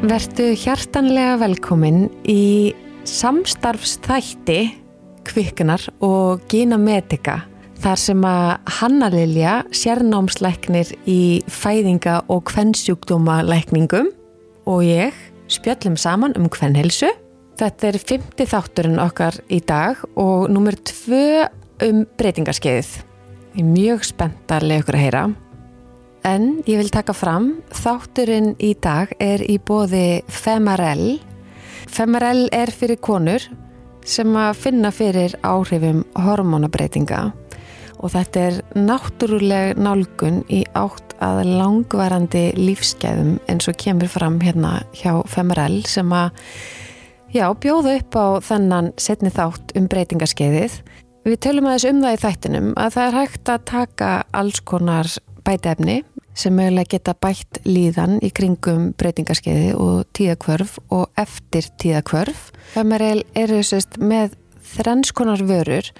Vertu hjartanlega velkomin í samstarfstætti kviknar og Gina Medica þar sem að Hanna Lilja sérnámsleiknir í fæðinga og kvennsjúkdóma lækningum og ég spjöllum saman um kvennhelsu. Þetta er fymti þátturinn okkar í dag og nummer tvö um breytingarskeiðið. Ég er mjög spennt að lega ykkur að heyra. En ég vil taka fram, þátturinn í dag er í bóði Femarell. Femarell er fyrir konur sem að finna fyrir áhrifum hormonabreitinga og þetta er náttúruleg nálgun í átt að langvarandi lífsgæðum eins og kemur fram hérna hjá Femarell sem að já, bjóða upp á þennan setni þátt um breytingaskeiðið. Við tölum aðeins um það í þættinum að það er hægt að taka alls konar bætefni sem mögulega geta bætt líðan í kringum breytingarskeiði og tíðakvörf og eftir tíðakvörf. Femarel eru sérst með þrennskonar vörur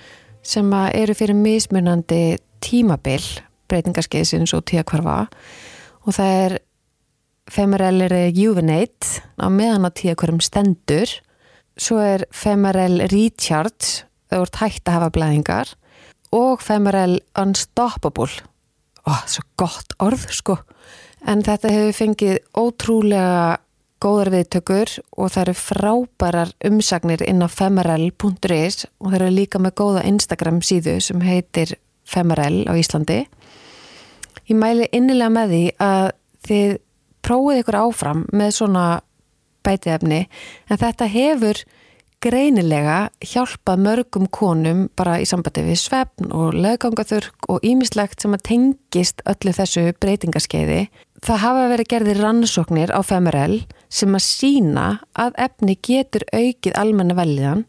sem eru fyrir mismunandi tímabil breytingarskeiðsins og tíðakvörfa og það er Femarel er Juvenate á meðan á tíðakvörfum stendur. Svo er Femarel Recharge það voru tætt að hafa blæðingar. Og Femarel Unstoppable ó, svo gott orð sko. En þetta hefur fengið ótrúlega góðar viðtökur og það eru frábærar umsagnir inn á femarel.is og það eru líka með góða Instagram síðu sem heitir femarel á Íslandi. Ég mæli innilega með því að þið prófið ykkur áfram með svona bætiðefni en þetta hefur greinilega hjálpað mörgum konum bara í sambandi við svefn og löggangaþurk og ímislegt sem að tengist öllu þessu breytingaskeiði. Það hafa verið gerðir rannsóknir á Femerel sem að sína að efni getur aukið almenna veljan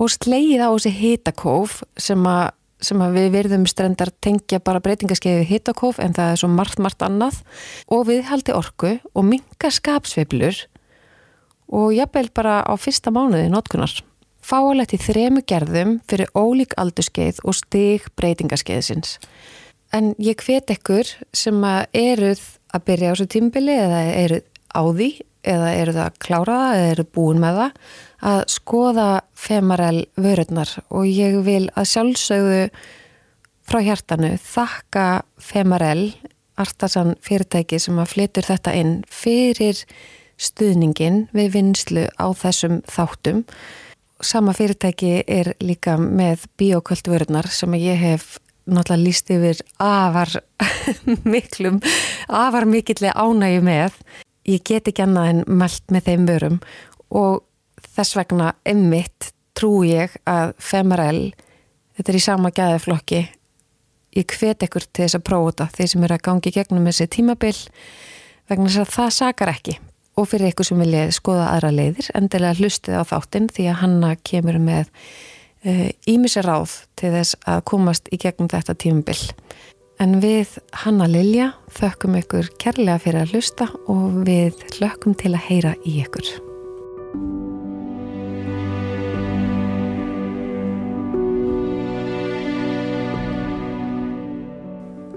og slegið á þessi hitakóf sem að, sem að við verðum strendar tengja bara breytingaskeiði hitakóf en það er svo margt, margt annað og við haldi orku og minga skapsveiblur og jafnveil bara á fyrsta mánuði notkunar. Fáalegt í þremu gerðum fyrir ólík aldurskeið og stig breytingaskeiðsins. En ég hvet ekkur sem eruð að byrja á þessu tímbili eða eruð á því eða klára það eða eruð búin með það að skoða femarel vörurnar og ég vil að sjálfsögðu frá hjartanu þakka femarel artasan fyrirtæki sem að flytur þetta inn fyrir stuðningin við vinslu á þessum þáttum. Sama fyrirtæki er líka með biokultvörðnar sem ég hef náttúrulega líst yfir afar miklum, afar mikillega ánægi með. Ég get ekki annað en mælt með þeim vörum og þess vegna emmitt trú ég að Femarel, þetta er í sama gæðaflokki, ég hvet ekkur til þess að prófa þetta, þeir sem eru að gangi gegnum þessi tímabill vegna þess að það sakar ekki og fyrir ykkur sem vilja skoða aðra leiðir endilega hlustið á þáttinn því að hanna kemur með ímisir uh, ráð til þess að komast í gegnum þetta tímubill. En við Hanna Lilja þökkum ykkur kærlega fyrir að hlusta og við hlökkum til að heyra í ykkur.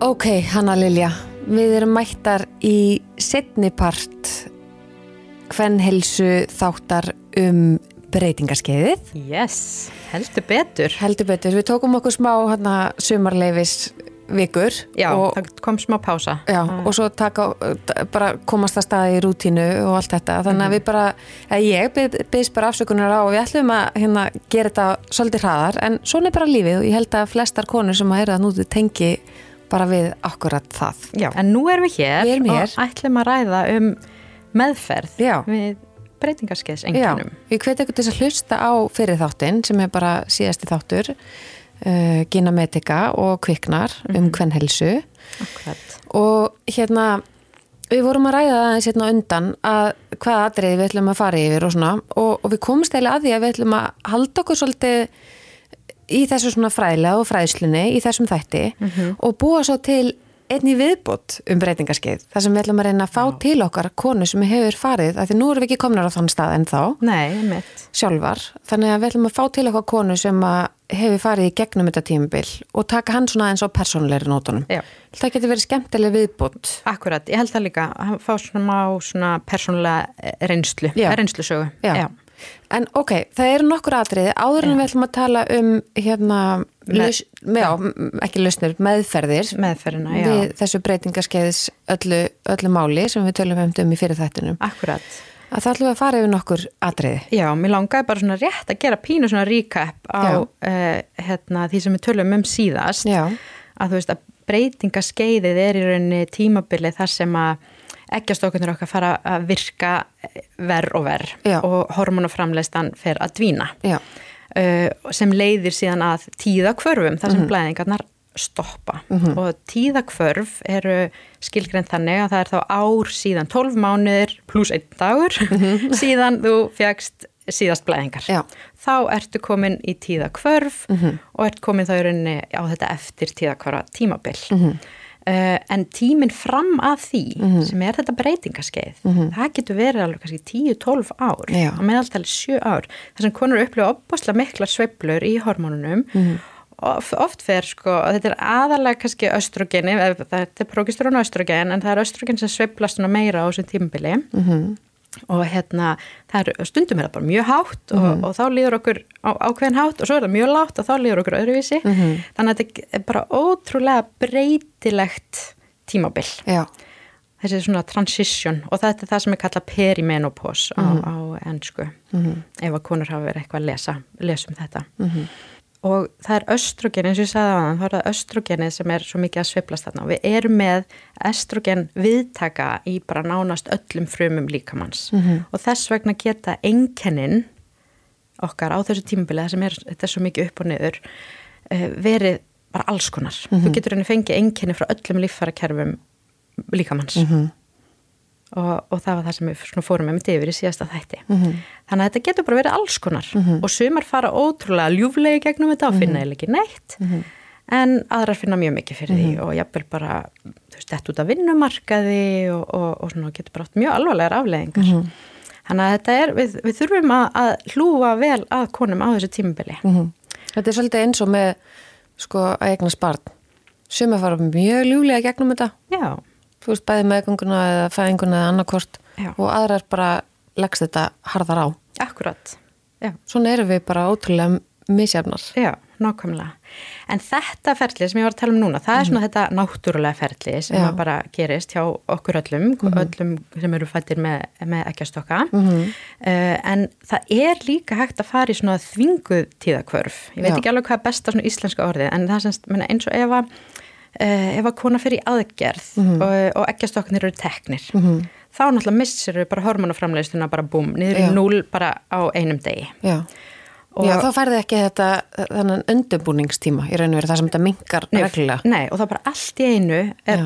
Ok, Hanna Lilja, við erum mættar í setnipart hvernhelsu þáttar um breytingarskeiðið. Yes, heldur betur. Heldur betur. Við tókum okkur smá hana, sumarleifis vikur. Já, og, það kom smá pása. Já, mm. og svo taka, bara komast að staði í rútínu og allt þetta. Þannig að mm. við bara, að ég byrðist bara afsökunar á og við ætlum að hérna, gera þetta svolítið hraðar, en svona er bara lífið og ég held að flestar konur sem að er að núti tengi bara við akkurat það. Já, en nú erum við hér, við erum hér. og ætlum að ræða um meðferð Já. við breytingarskeiðsengjunum. Ég hveti eitthvað til að hlusta á fyrir þáttinn sem er bara síðasti þáttur uh, Gina Medica og Kviknar mm -hmm. um hvernhelsu og hérna við vorum að ræða það hérna undan að hvaða aðrið við ætlum að fara yfir og svona og, og við komumst eða að því að við ætlum að halda okkur svolítið í þessu svona fræðilega og fræðslunni í þessum þætti mm -hmm. og búa svo til einni viðbót um breytingaskeið þar sem við ætlum að reyna að fá Já. til okkar konu sem hefur farið, af því nú erum við ekki komnar á þann stað en þá Nei, sjálfar, þannig að við ætlum að fá til okkar konu sem hefur farið í gegnum þetta tímabil og taka hann svona eins á persónulegri nótunum. Já. Það getur verið skemmtileg viðbót. Akkurat, ég held það líka að fá svona má svona persónulega reynslu, reynslusögu. Já. En ok, það eru nokkur atriði áður en við ætlum að tala um hérna, laus, já, ekki lausnir, meðferðir Meðferðina, já. við þessu breytingaskeiðis öllu, öllu máli sem við tölum um í fyrir þættinum. Akkurat. Að það ætlum við að fara yfir nokkur atriði. Já, mér langaði bara svona rétt að gera pínu svona recap á uh, hérna, því sem við tölum um síðast. Já. Að þú veist að breytingaskeiðið er í rauninni tímabilið þar sem að eggjastokkunir okkar fara að virka verð og verð Já. og hormonaframleistan fer að dvína. Uh, sem leiðir síðan að tíðakvörfum þar sem blæðingarnar stoppa og tíðakvörf eru skilgreint þannig að það er þá ár síðan 12 mánuðir pluss einn dagur síðan þú fjagst síðast blæðingar. Já. Þá ertu komin í tíðakvörf og ert komin þá í rauninni á þetta eftir tíðakvörfa tímabil. Uh, en tíminn fram að því sem er þetta breytingaskeið það getur verið alveg kannski 10-12 ár Já. á meðaltali 7 ár þar sem konur upplifa opbúslega mikla sveiflur í hormónunum. Of, oft fer sko, og þetta er aðalega kannski östrogeni, þetta er prókistrón og östrogen en það er östrogen sem sveiflast svona meira á þessum tímabili og hérna, er stundum er það bara mjög hátt og, og þá líður okkur á, ákveðin hátt og svo er það mjög látt og þá líður okkur öðruvísi. Þannig að þetta er bara ótrúlega breytilegt tímabil. Já. þessi svona transition og þetta er það sem er kallað perimenopause á, á ennsku ef að konur hafa verið eitthvað að lesa lesum þetta og það er östrogen, eins og ég sagði á þann þá er það östrogenið sem er svo mikið að sveiflast þarna. Og við erum með östrogen viðtaka í bara nánast öllum frumum líkamanns og þess vegna geta einkennin okkar á þessu tímabilið sem er, þetta er svo mikið upp og niður eh, verið bara alls konar. Þú getur henni fengið einkenni frá öllum líffærakerfum líkamanns og, og það var það sem við fórum með mitt yfir í síðasta þætti. Þannig að þetta getur bara verið alls konar. Og sumar fara ótrúlega ljúflegi gegnum þetta og finna eða ekki neitt. En aðrar finna mjög mikið fyrir því og jafnvel bara, þú veist, þetta út af vinnumarkaði og, og, og svona getur bara átt mjög alvarlegar afleðingar þannig að þetta er, við, við þurfum að, að hlúa vel að konum á þessu tímabili. Þetta er svolítið eins og með sko að eignast barn. Suma fara mjög ljúlega gegnum þetta. Já, Þú veist, bæði meðgönguna eða fæðinguna eða annarkort Já. og aðrar bara leggst þetta harðar á. akkurat Já, Svona erum við bara ótrúlega misjafnar. Já, nákvæmlega. En þetta ferli sem ég var að tala um núna, það er svona þetta náttúrulega ferli sem bara gerist hjá okkur öllum, öllum sem eru fættir með, með ekkjastokka. Mhm. uh, en það er líka hægt að fara í svona þvinguð tíðakvörf. Ég veit Já. ekki alveg hvað er besta svona íslenska orðið, en það er eins og ef að ef að kona fyrir í aðgerð og, og ekkjastokkarnir eru teknir, þá náttúrulega missir við bara hormonaframleiðsluna bara búm, niður í núl bara á einum degi. Já. Já, þá færði ekki þetta þannig undirbúningstíma í raun og verið það sem þetta minkar Nei, reglulega. nei, og það bara allt í einu er,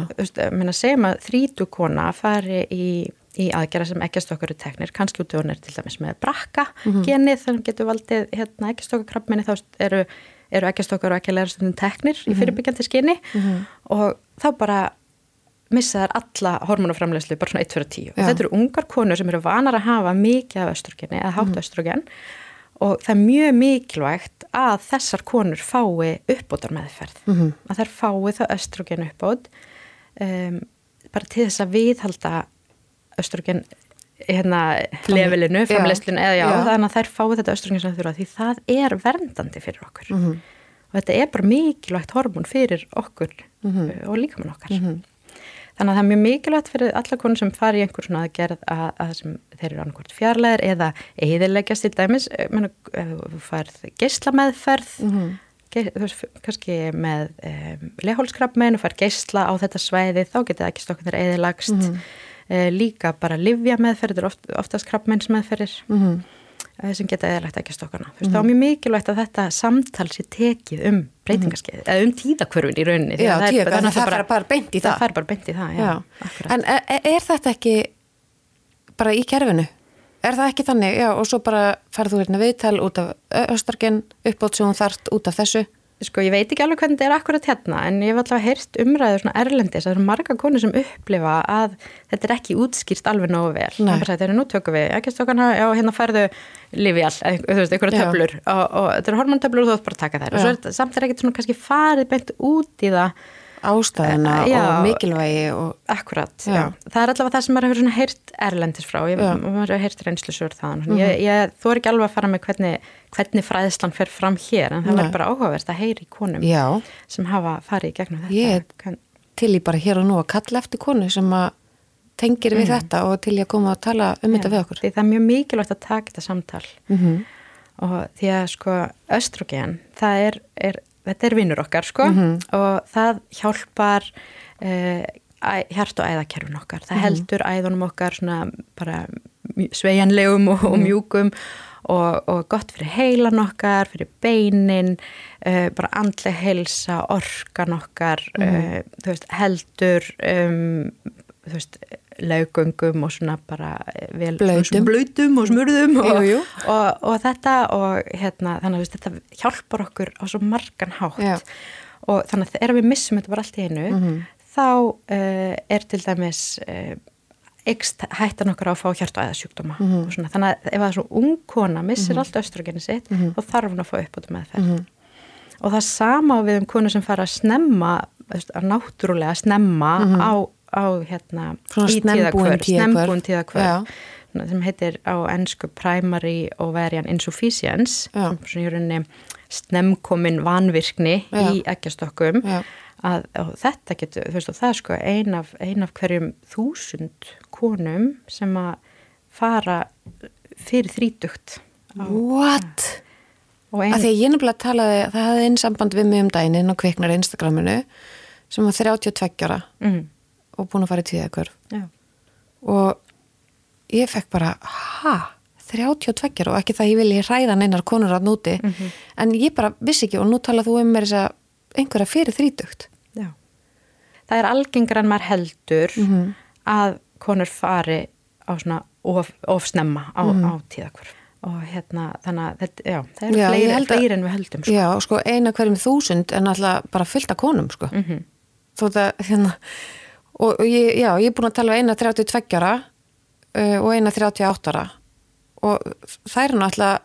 segjum að þrítu kona fari í, í aðgerða sem ekkjastokkur eru teknir, kannski út hún er til dæmis með brakka genið, þannig getur valdið hérna, ekkjastokkarkrabbminni, þá eru, eru ekkjastokkar og ekki stundum teknir í fyrirbyggjandi skinni og þá bara missa þær alla hormonaframlegslu bara svona 1 fyrir 10 og þetta eru ungar konur sem eru vanar að hafa mikið af östrogeni eða hátt östrogen. Og það er mjög mikilvægt að þessar konur fái uppbótar meðferð Mhm. að þær fái það östrogen uppbót um, bara til þess að viðhalda östrogen hérna levelinu, Já. framleiðslinu eða já, Já. þannig að þær fái þetta þurfa því það er verndandi fyrir okkur Mhm. og þetta er bara mikilvægt hormón fyrir okkur Mhm. uh, og líkamann okkar þannig að það er mjög mikilvægt fyrir alla konur sem fari í einhver svona aðgerð að, að sem þeir eru annarkvort fjarlæðir eða eðileggjast í dæmis eh, meina, ef þú færð geislameðferð Mhm. kannski með um, lehólskrafmein og fær geisla á þetta svæði þá getur ekki stokkan þeirra eðilagst Mhm. uh, líka bara livja meðferð oft, oftast krafmeinsmeðferðir Mhm. uh, sem geta eðilagt ekki stokkana þú veist, þá er mjög mikilvægt að þetta samtal sé tekið um breytingaskeið, eða um tíðakvörfin í rauninni Já, að það fara bara beint í það. það fær bara beint í það, já, Já. En er, er þetta ekki bara í kerfinu? Er það ekki þannig? Já, og svo bara færðu þú hérna viðtal út af östargen, uppbót sem hún þart út af þessu? Sko ég veit ekki alveg hvernig þetta er akkurat hérna en ég hef alltaf heyrt umræður svona erlendis það eru marga konur sem upplifa að þetta er ekki útskýrt alveg nógu vel. Það er að er nú tökum við, ekki stokkana já hérna færðu lifi all, þú veist, einhverja Já. töflur og, og þetta eru hormontöflur og þú ætti bara að taka þær. Og svo er samt er ekkert svona kannski farið beint út í það ástæðuna Já. og mikilvægi og Akkurat, Já. Það er allavega það sem maður hefur heyrt erlendis frá, ég, maður hefur heyrt reynslusur þaðan. Mm ég, ég, þú er ekki alveg að fara með hvernig, hvernig fræðslan fer fram hér, en það er bara áhugavert að heyri konum já, sem hafa farið í gegnum þetta. Ég- Hvern, til í bara hér og nú að kalla eftir konu sem að tengir við þetta og til í að koma að tala um þetta við okkur Því það er mjög mikilvægt að taka þetta samtal mm -hmm. og því að sko östrogen, það er, er þetta er vinnur okkar sko Mhm. og það hjálpar uh, hjart og æðakerfin okkar Mhm. það heldur æðunum okkar svona bara mj- sveigjanlegum og, Mhm. og mjúkum og, og gott fyrir heilan okkar, fyrir beinin uh, bara andleg heilsa orkan okkar Mhm. uh, veist, heldur um, veist laugöngum og svona bara eh, vel, Blautum. svona blautum og smurðum og, Jú, jú. og, og þetta og hérna, þannig að þetta hjálpar okkur á svo margan hátt Já. og þannig að þegar við missum þetta bara allt í einu Mhm. þá uh, er til dæmis uh, hættan okkar á að fá hjart og æðasjúkdóma Mhm. og svona, þannig að ef það er svo ung kona missir allt östrogeni sitt Mhm. þá þarf hún að fá upp á þetta meðferð og það sama við um konu sem fara að snemma náttúrulega snemma á, á hérna í snemmbúin tíðakvörf Já. sem heitir á ennsku primary ovarian insufficiency Já. sem í rauninni snemkomin vanvirkni Já. í eggjastokkum Já. að og þetta getur, þú veist og það er sko ein af, ein af hverjum þúsund konum sem að fara fyrir þrítugt What? og ein, Að því ég nefnilega talaði, það hafði einn samband við mig um inn á kviknar Instagraminu sem var 32 ára mm, og búin að fara í tíðakörf og ég fekk bara, ha? 32 ára og ekki það ég vilji hræða neinar konur að núti Mhm. en ég bara vissi ekki og nú talað þú um mér þess að einhverja fyrir þrítugt já það er algengar en maður heldur Mhm. að konur fari á svona of, of snemma á, á tíðakvörf og hérna þannig að þetta, já, það Mhm. Já, fleiri, að- fleiri en við höldum sko. Já, sko eina hverjum þúsund en alltaf bara fullt af konum sko Mhm. þó það hérna og, ég, já, ég er búin að tala við eina 32 ára uh, og eina 38 ára. Og það er náttúrulega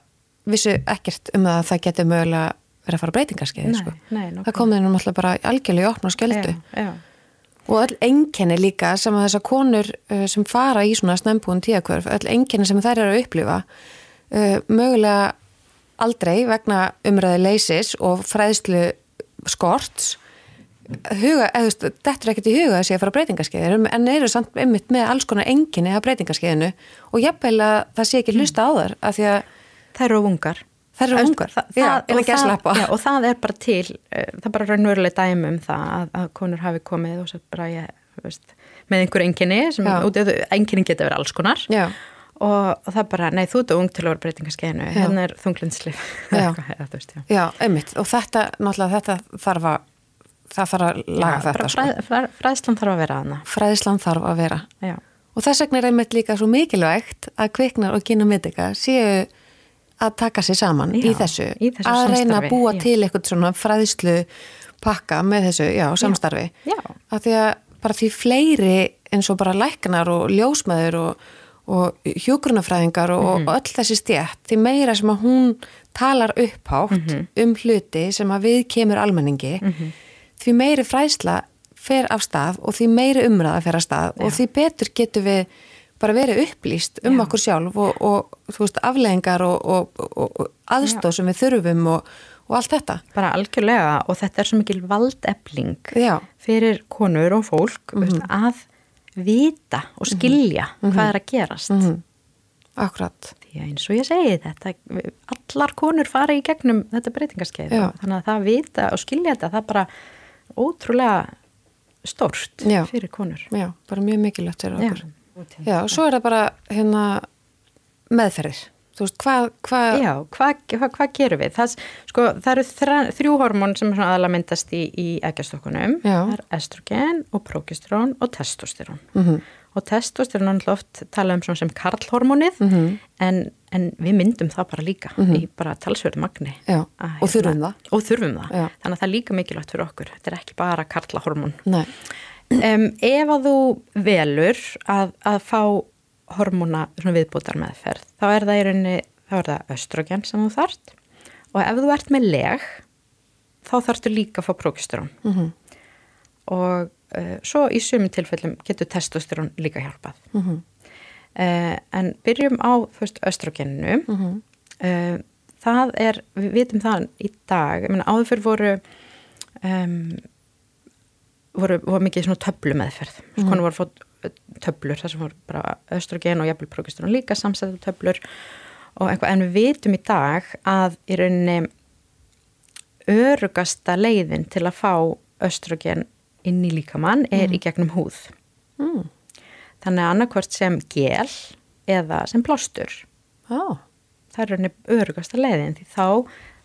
vissu ekkert um að það getur mögulega verið að fara breytingarskeiði sko. það komið nú náttúrulega bara algjörlega í opna og skjöldu. Já, já, og öll einkenni líka sem að þessar konur uh, sem fara í svona snembúin tíakvörf, öll einkenni sem þær eru að upplifa uh, mögulega aldrei vegna umræði leysis og fræðslu skorts huga, eða þetta er ekkert í huga þessi að fara breytingarskeiðir en eru samt einmitt með alls konar enginni að breytingarskeiðinu og jafnvel að það sé ekki hlusta á þar af því að það eru ungar. Þær eru ungar. það, já, það, og, það, já, og það er bara til eh, það er bara raunveruleg dæmi um það að, að konur hafi komið og svo bara ég, veist, með einhver enginni enginni geta verið alls konar. Já, og, það bara, nei þú ert ung til að vera breytingaskeiðinu, Já. hérna er já. Já, einmitt. Og þetta, náttúrulega þetta þarf að það þarf að laga Já, þetta bara sko. fræð, fræð, fræðslan þarf að vera hana fræðislan þarf að vera já, og þess vegna er einmitt líka svo mikilvægt að kviknar og kynna mitika séu að taka sér saman í þessu, í þessu að reyna að samstarfi, búa til eitthvað svona fræðislu pakka með þessu, já, samstarfi já. að því að bara því fleiri eins og bara læknar og ljósmaður og, og hjógrunafræðingar og, Mhm. og öll þessi stjætt því meira sem að hún talar upphátt Mhm. um hluti sem að við kemur almenningi því meiri fræðsla fer af stað og því meiri umræða fer af stað og því betur getur við bara verið upplýst um Já. okkur sjálf og, og þú veist, afleðingar og, og, og, aðstóð sem við þurfum og, og allt þetta. bara algjörlega og þetta er svo mikil valdefling Já, fyrir konur og fólk Mhm. veist, að vita og skilja hvað er að gerast mm akkurat. því að eins og ég segi þetta allar konur fara í gegnum þetta breytingarskeið Já. þannig að það vita og skilja þetta það bara ótrúlega stórt Já. fyrir konur Já, bara mjög mikilvægt fyrir okkur. Já. Já, svo er það bara hérna meðferðir. þú veist, hvað hva... Já, hvað hva, hva gerum við? Það, sko, það eru þrjá, þrjú hormón sem er aðalega myndast í, í ekkjastokkunum það er estrogen og progesterón og testosterón mm -hmm. Og testosterón er oft tala um sem karlhormónið mm -hmm. en, en við myndum það bara líka mm -hmm. í bara talsverðu magni að, og þurfum það og þurfum það, Já. þannig að það er líka mikilvægt fyrir okkur þetta er ekki bara karlahormón um, ef að þú velur að, að fá hormóna viðbútar meðferð þá er það í rauninni, þá er það östrogen sem þú þart og ef þú ert með leg þá þarfstu líka að fá prókisterón mm -hmm. og svo í sumum tilfellum getur testosterón líka hjálpað. Mm -hmm. en byrjum á fyrst östrogeninu. Mm -hmm. það er, við vitum það í dag, ég menna áður fyrir voru um, voru, voru mikið svona töflu meðferð, sko hann voru fótt töblur þar sem voru bara östrogen og jafnvel progesteron líka samsættu töblur og einhvað en við vitum í dag að í rauninni örugasta leiðin til að fá östrogen inn í líkamann er mm. í gegnum húð mm. þannig að annarkvört sem gel eða sem plástur oh. það er rauninni örugasta leiðin því þá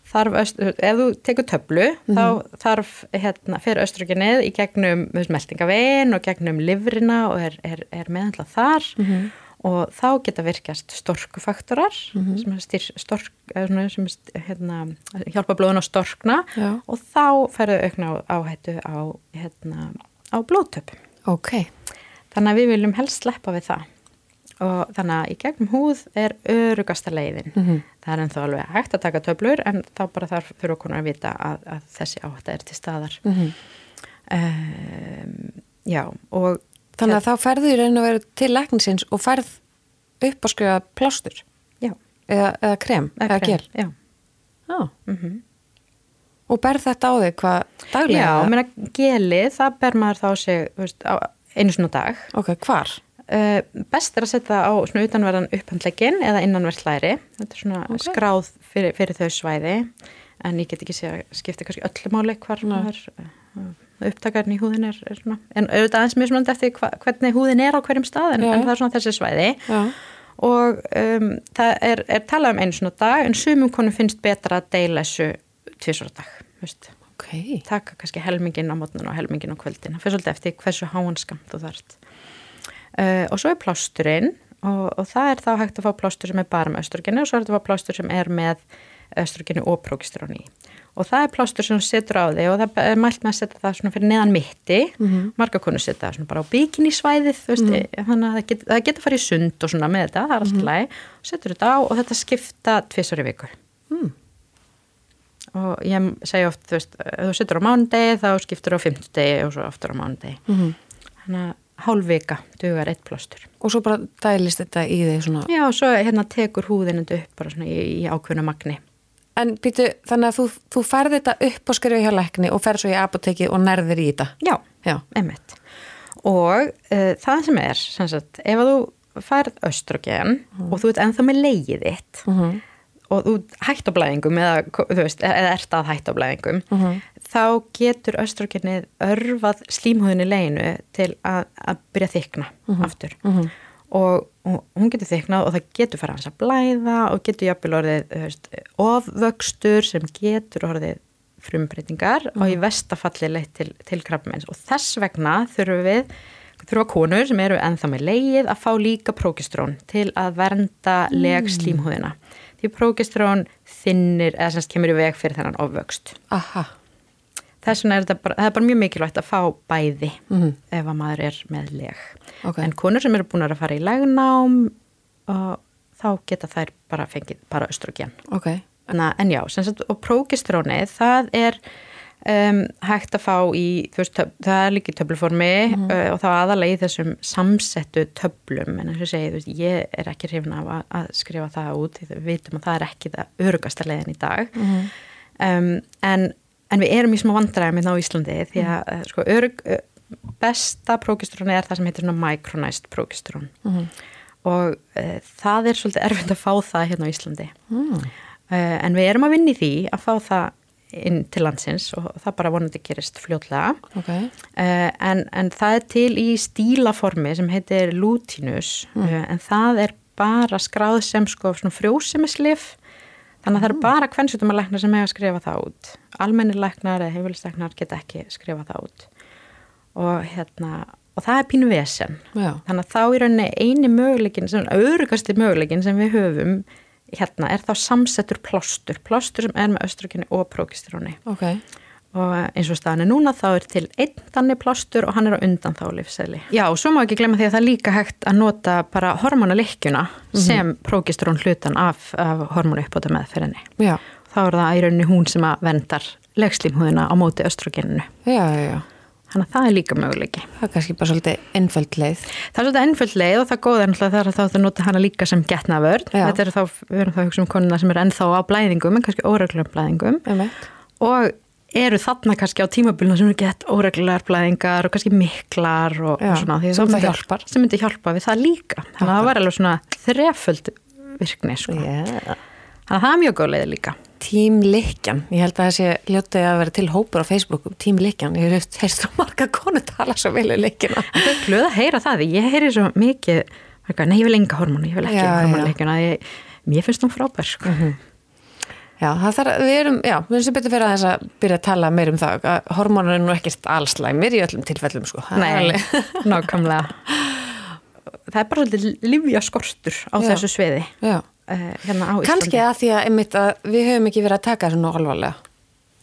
þarf, ef þú tekur töflu mm þá þarf, hérna, fyrir östrogenið í gegnum meldingavegin og gegnum livrina og er, er, er meðhandla þar mm -hmm. Og þá geta virkast storkufaktorar mm -hmm. sem, stork, sem hérna, hjálpa blóðun á storkna Já. og þá ferðu aukna áhættu á, hérna, á blóðtöpum. Ok. Þannig að við viljum helst sleppa við það og þannig að í gegnum húð er örugasta leiðin mm -hmm. það er ennþá alveg hægt að taka töflur en þá bara þarf fyrir okkur að vita að, að þessi áhætta er til staðar mm -hmm. um, já og þannig að þá ferðu í raun og veru til lækningsins og ferð upp og skrifa plástur eða, eða krem eða, eða gel já. Ah. Mm -hmm. og berð þetta á þig hvað daglega? Já, mér að geli það ber maður þá sig veist, einu svona dag ok, hvar? Uh, best er að setja á svona utanverðan upphandlegin eða innanverðslæri þetta er svona okay. skráð fyrir, fyrir þau svæði en ég get ekki sé að skipta kannski öllu máli hvar er, uh, upptakarinn í húðin er, er svona, en auðvitað aðeins mjög smönd eftir hva, hvernig húðin er á hverjum stað en, en það er svona þessi svæði. Já. og um, það er, er talað um einu svona dag en sumum konum finnst betra að deila þessu tvísvara dag okay. taka kannski helmingin á mótnun og helmingin á kvöldin. Það fyrir svolítið eftir hversu háanskam þú þarft. Uh, og svo er plásturinn og, og það er þá hægt að fá plástur sem er bara með östrogenu og svo er þetta að fá plástur sem er með östrogenu og prókistróni og það er plástur sem setur á þig og það er mælt með að setja það svona fyrir neðan mitti mm -hmm. marga konur setja það svona bara á bíkinísvæðið mm -hmm. þannig að það, get, það getur farið sund og svona með þetta, það er alltaf mm -hmm. læg og setur þetta á og þetta skipta tvísar í viku mm. og ég segja oft, þú veist, ef þú setur á mánudegi þá skiptur á fymtudegi og svo aftur á mánudegi mhm. þannig að hálf vika dugar eitt plástur. Og svo bara dælist þetta í þig svona? Já, og svo hérna tekur húðin þetta upp bara svona í, í ákveðna magni. En býtu, þannig að þú, þú ferði þetta upp og skrifa hjá lækni og ferð svo í apotekið og nærðir í þetta? Já, Já. emitt. Og uh, það sem er, sem sagt, ef þú færð östrogen mm. og þú ert enþá með leiðið þitt mm -hmm. og þú hætt á blæðingum eða, veist, eða ert að hætt á blæðingum mm -hmm þá getur östrogenið örfað slímhúðinni leginu til að, að byrja að þykna. -huh. aftur uh mhm. og, og hún getur þyknað og það getur fara hans að blæða og getur jafnvel orðið veist, ofvöxtur sem getur orðið frumbreytingar -huh. og í mhm. vestafalli leitt til, til krabbmeins og þess vegna þurfum við þurfa konur sem eru ennþá með leið að fá líka prókistrón til að vernda leg slímhúðina því prókistrón þinnir eða semst kemur í veg fyrir þennan ofvöxt Aha þess vegna er þetta bara, er bara mjög mikilvægt að fá bæði mm -hmm. ef að maður er með leg okay. en konur sem eru búin að fara í legnám og þá geta þær bara fengið bara östrogen okay. en já, sagt, og prógistrónið það er um, hægt að fá í veist, það er líka í töfluformi mm -hmm. uh, og þá aðalega í þessum samsettu töflum en eins og segi, veist, ég er ekki hrifna af að, að skrifa það út við vitum að það er ekki það örugasta leiðin í dag mm -hmm. um, en en við erum í smá vandræðum hérna á Íslandi því að mm. sko, örg, besta prókistrón er það sem heitir micronized prókistrón mm og uh, það er svolítið erfitt að fá það hérna á Íslandi. Mm. uh, en við erum að vinni því að fá það inn til landsins og það bara vonandi gerist fljótlega. Okay. uh, en, en það er til í stílaformi sem heitir lutinus en það er bara skráð sem sko svona frjósemislif þannig að það eru bara kvennsjútumalæknar sem hefur skrifað það út. Almennilæknar eða heimilisleiknar geta ekki skrifað það út. Og hérna og það er pínu vesen. Já. þannig að þá í rauninni eini möguleikin sem örugasti möguleikin sem við höfum hérna er þá samsettur plástur. Plástur sem er með östrogeni og prókistróni ok, og eins og staðan er núna þá er til einn þannig plástur og hann er á undan þá lífsæli. Já, og svo má ekki glemma því að það er líka hægt að nota bara hormonalekkjuna sem prókistrón hlutan af, af hormonu uppbóta meðferðinni. já, Þá er það í rauninni hún sem að vendar legslímhúðina á móti östrogeninu. já, já, já Þannig að það er líka möguleiki. það er kannski bara svolítið einföld leið Það er svolítið ennföld leið og það er náttúrulega þegar þá þú nota hana líka sem getnavörð. Já. Þetta er þá, við erum þá að hugsa um konuna sem er ennþá á blæðingum, en kannski óreglum blæðingum. Einmitt. og eru þarna kannski á tímabilna sem eru gett óreglulegar blæðingar og kannski miklar og, Já, og svona því sem það myndi- hjálpar. sem myndi hjálpa við það líka þannig að það var alveg svona þreföld virkni sko. Yeah. þannig að það er mjög góð leið líka Tím Likjan, ég held að það sé ljótið að vera til hópur á Facebook um Tím Likjan, ég hef heist svo marga konu tala svo vel um Likjana en þau glöð að heyra það ég heyri svo mikið nei ég vil enga hormónu, ég vil ekki Já, já. hormónuleikjuna mér finnst hún frábær sko. Já, það þarf, við erum, já, við erum sem betur fyrir að þess að byrja að tala meir um það að hormónur er nú ekkert allslæmir í öllum tilfellum sko. Nei, nákvæmlega það er bara svolítið livja skortur á Já. þessu sviði Já, uh, hérna á kannski Íslandi að því að, einmitt, að við höfum ekki verið að taka þessu nú alvarlega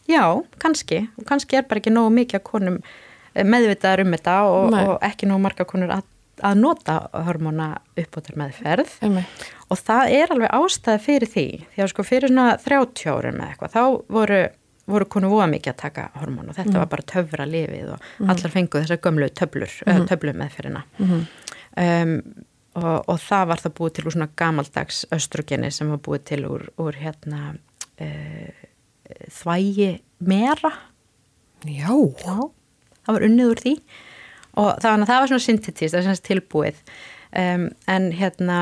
Já, kannski. Kannski er bara ekki nógu mikið að konum eh, meðvitaðar um þetta og, og ekki nógu marga konur að, að nota hormóna uppbótar meðferð. Einmitt. Og það er alveg ástæði fyrir því. Því að sko fyrir svona 30 árum með eitthvað, þá voru, voru konur voða mikið að taka hormón og þetta var bara töfra lifið og allar fengu þessar gömlu töflur, mm. töflu meðferðina. Um, og, og það var það búið til úr svona gamaldags östrogeni sem var búið til úr, úr hérna uh, þvægi mera Já, Já, það var unnið úr því og það var, það var svona syntetist, það er svona tilbúið. Um, en hérna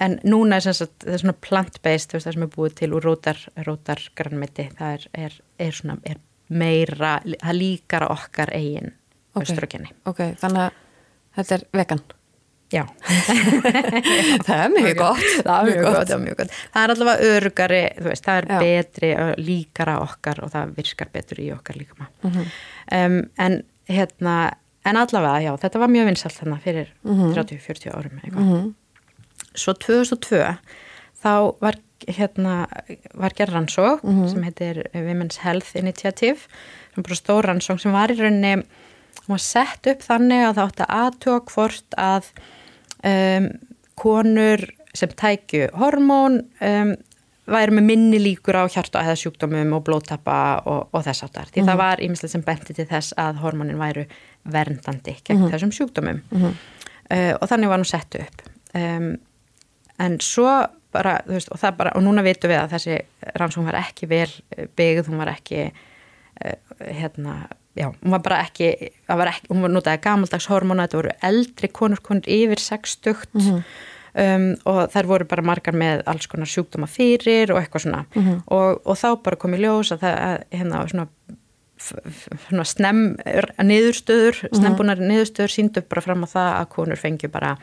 en núna er, sagt, það er svona plant-based það sem er búið til úr rótar, rótar grannmeti, það er, er, er svona er meira, það líkar okkar eigin Ok. östrogeni ok, þannig að þetta er vegan. Já, Það er mjög gott. það er mjög gott, mjög gott. Það er allavega örugari, veist, það er Já. betri líkara okkar og það virkar betur í okkar líkama. Mhm. um, en hérna en allavega, já, þetta var mjög vinsalt þannig fyrir Mhm. 30-40 árum eitthvað svo 2002 þá var hérna var gerð rannsók Mhm. sem heitir Women's Health Initiative sem bara stór rannsók sem var í rauninni hún var sett upp þannig að það átti að aðtjóa hvort að um, konur sem tækju hormón um, væri með minni líkur á hjarta eða sjúkdómum og blóttappa og, og þess áttar. Því það var ímislega sem benti til þess að hormónin væru verndandi gegn þessum sjúkdómum. Uh, og þannig var nú sett upp. Um, en svo bara, þú veist, og það bara, og núna vitum við að þessi rannsókn var ekki vel byggð, hún var ekki uh, hérna, já, hún var bara ekki, var ekki hún var notaði gamaldags hormóna, þetta voru eldri konur, konur yfir 60 um, og þær voru bara margar með alls konar sjúkdóma fyrir og eitthvað svona. Og, og þá bara kom í ljós að það, að, hérna, svona snem niðurstöður, snembúnar niðurstöður síndu bara fram á það að konur fengju bara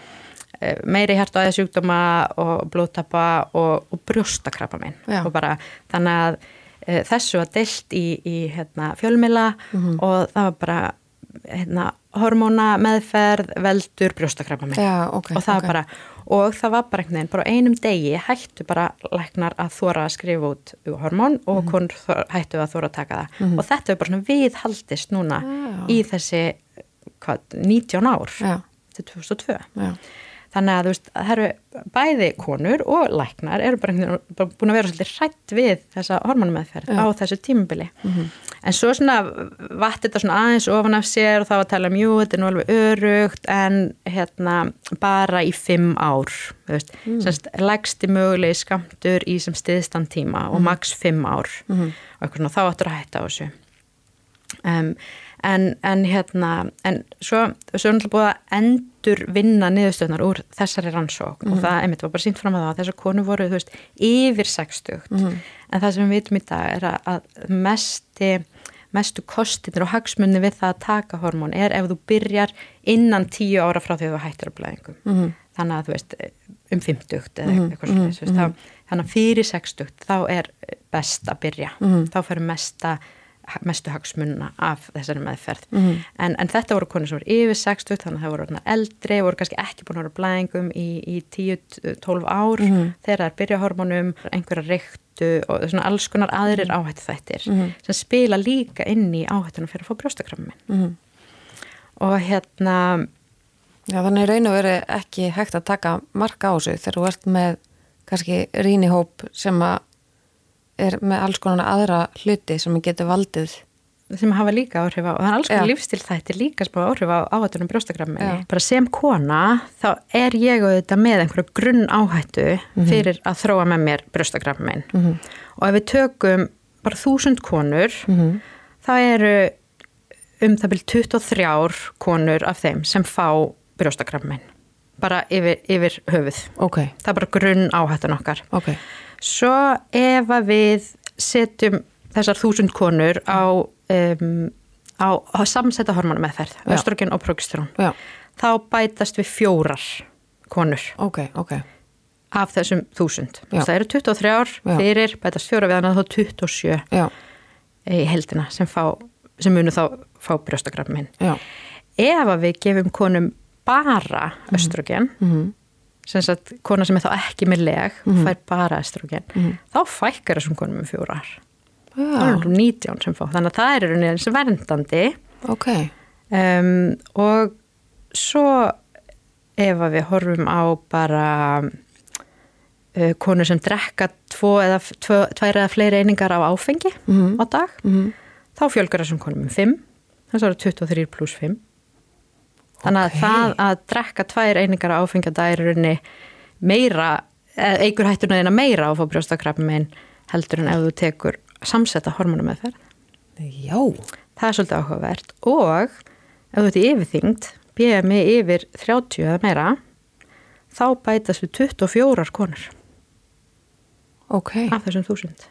eh, meiri hjarta aðeins sjúkdóma og blóttappa og, og brjóstakrabba minn og bara þannig að e, þessu var deilt í, í hérna, fjölmila og það var bara hérna, hormóna meðferð veldur brjóstakrabba minn Já, ok, og það var bara og það var bara einhvern veginn, bara einum degi hættu bara læknar að þóra að skrifa út hormón og Mhm. konur þor- hættu að þóra að taka það og þetta er bara svona viðhaldist núna Já. í þessi hvað, 19 ár Já. til 2002 Já. Þannig að þú veist, það eru bæði konur og læknar eru bara, búin að vera svolítið hrætt við þessa hormonmeðferð á þessu tímabili. En svo svona vatt þetta svona aðeins ofan af sér og þá að tala um jú, þetta er nú alveg örugt en hérna bara í fimm ár þú veist, mm. semst legsti mögulegi skamtur í sem stiðstan tíma og max fimm ár. Og eitthvað svona þá áttur að hætta á þessu. Um, en, en hérna en svo, svo er náttúrulega búið að endur vinna niðurstöðnar úr þessari rannsók og það einmitt var bara sínt fram að það að þessar konu voru þú veist yfir 60 en það sem við vitum í dag er að, að mesti mestu kostinir og hagsmunni við það að taka hormón er ef þú byrjar innan tíu ára frá því þú hættir að blæðingum -hmm. þannig að þú veist um 50 eða eitthvað mm -hmm. mm -hmm. þannig að fyrir 60 þá er best að byrja mm -hmm. þá fyrir mesta mestu hagsmunna af þessari meðferð mm -hmm. en, en þetta voru konur sem voru yfir 60 þannig að það voru eldri, voru kannski ekki búin að vera blæðingum í, í 10-12 ár mm -hmm. þegar það er byrjahormonum einhverja reyktu og svona alls konar aðrir áhættu þættir mm -hmm. sem spila líka inn í áhættunum fyrir að fá brjóstakrammin og hérna Já þannig raun og veri ekki hægt að taka marka á sig þegar þú ert með kannski rínihóp sem að er með alls konar aðra hluti sem getur valdið. Sem hafa líka áhrif á, og það er alls konar lífstilþætti líka sem hafa áhrif á áhættunum brjóstakrammi bara sem kona, þá er ég auðvitað með einhverju grunn áhættu mm -hmm. fyrir að þróa með mér brjóstakrammin mm -hmm. og ef við tökum bara þúsund konur mm -hmm. þá eru um það byrjum 23 konur af þeim sem fá brjóstakrammin bara yfir, yfir höfuð. Okay. það er bara grunn áhættun okkar. Ok Svo ef að við setjum þessar þúsund konur á, um, á, á samsetta hormonameðferð, östrogen og progesterón, Já. þá bætast við fjórar konur okay, okay. af þessum þúsund. Það eru 23 ár Já. fyrir, bætast fjóra við hann að þá 27 Já. í heldina sem, fá, sem munu þá fá brjóstagrafminn. Ef að við gefum konum bara östrogen, mm -hmm sem sagt, kona sem er þá ekki með leg mm -hmm. fær bara estrogen mm -hmm. þá fækkar þessum konum um fjórar það er um 19 sem fá þannig að það er veginn sem verndandi okay. um, og svo ef við horfum á bara uh, konur sem drekka tvo eða tvo, tvær eða fleiri einingar á áfengi mm -hmm. á dag mhm. þá fjölgar þessum konum um 5 þess að það eru 23 pluss 5 Þannig að okay. það að drekka tvær einingar á áfengjadærinni meira, eigur hættuna þeina meira á að fá brjóstakrafmin heldur en ef þú tekur samsetta hormonameðferð. Já. Það er svolítið áhugavert og ef þú ert í yfirþyngd, BMI yfir 30 eða meira, þá bætast við 24 konur. Ok. Af þessum þúsund.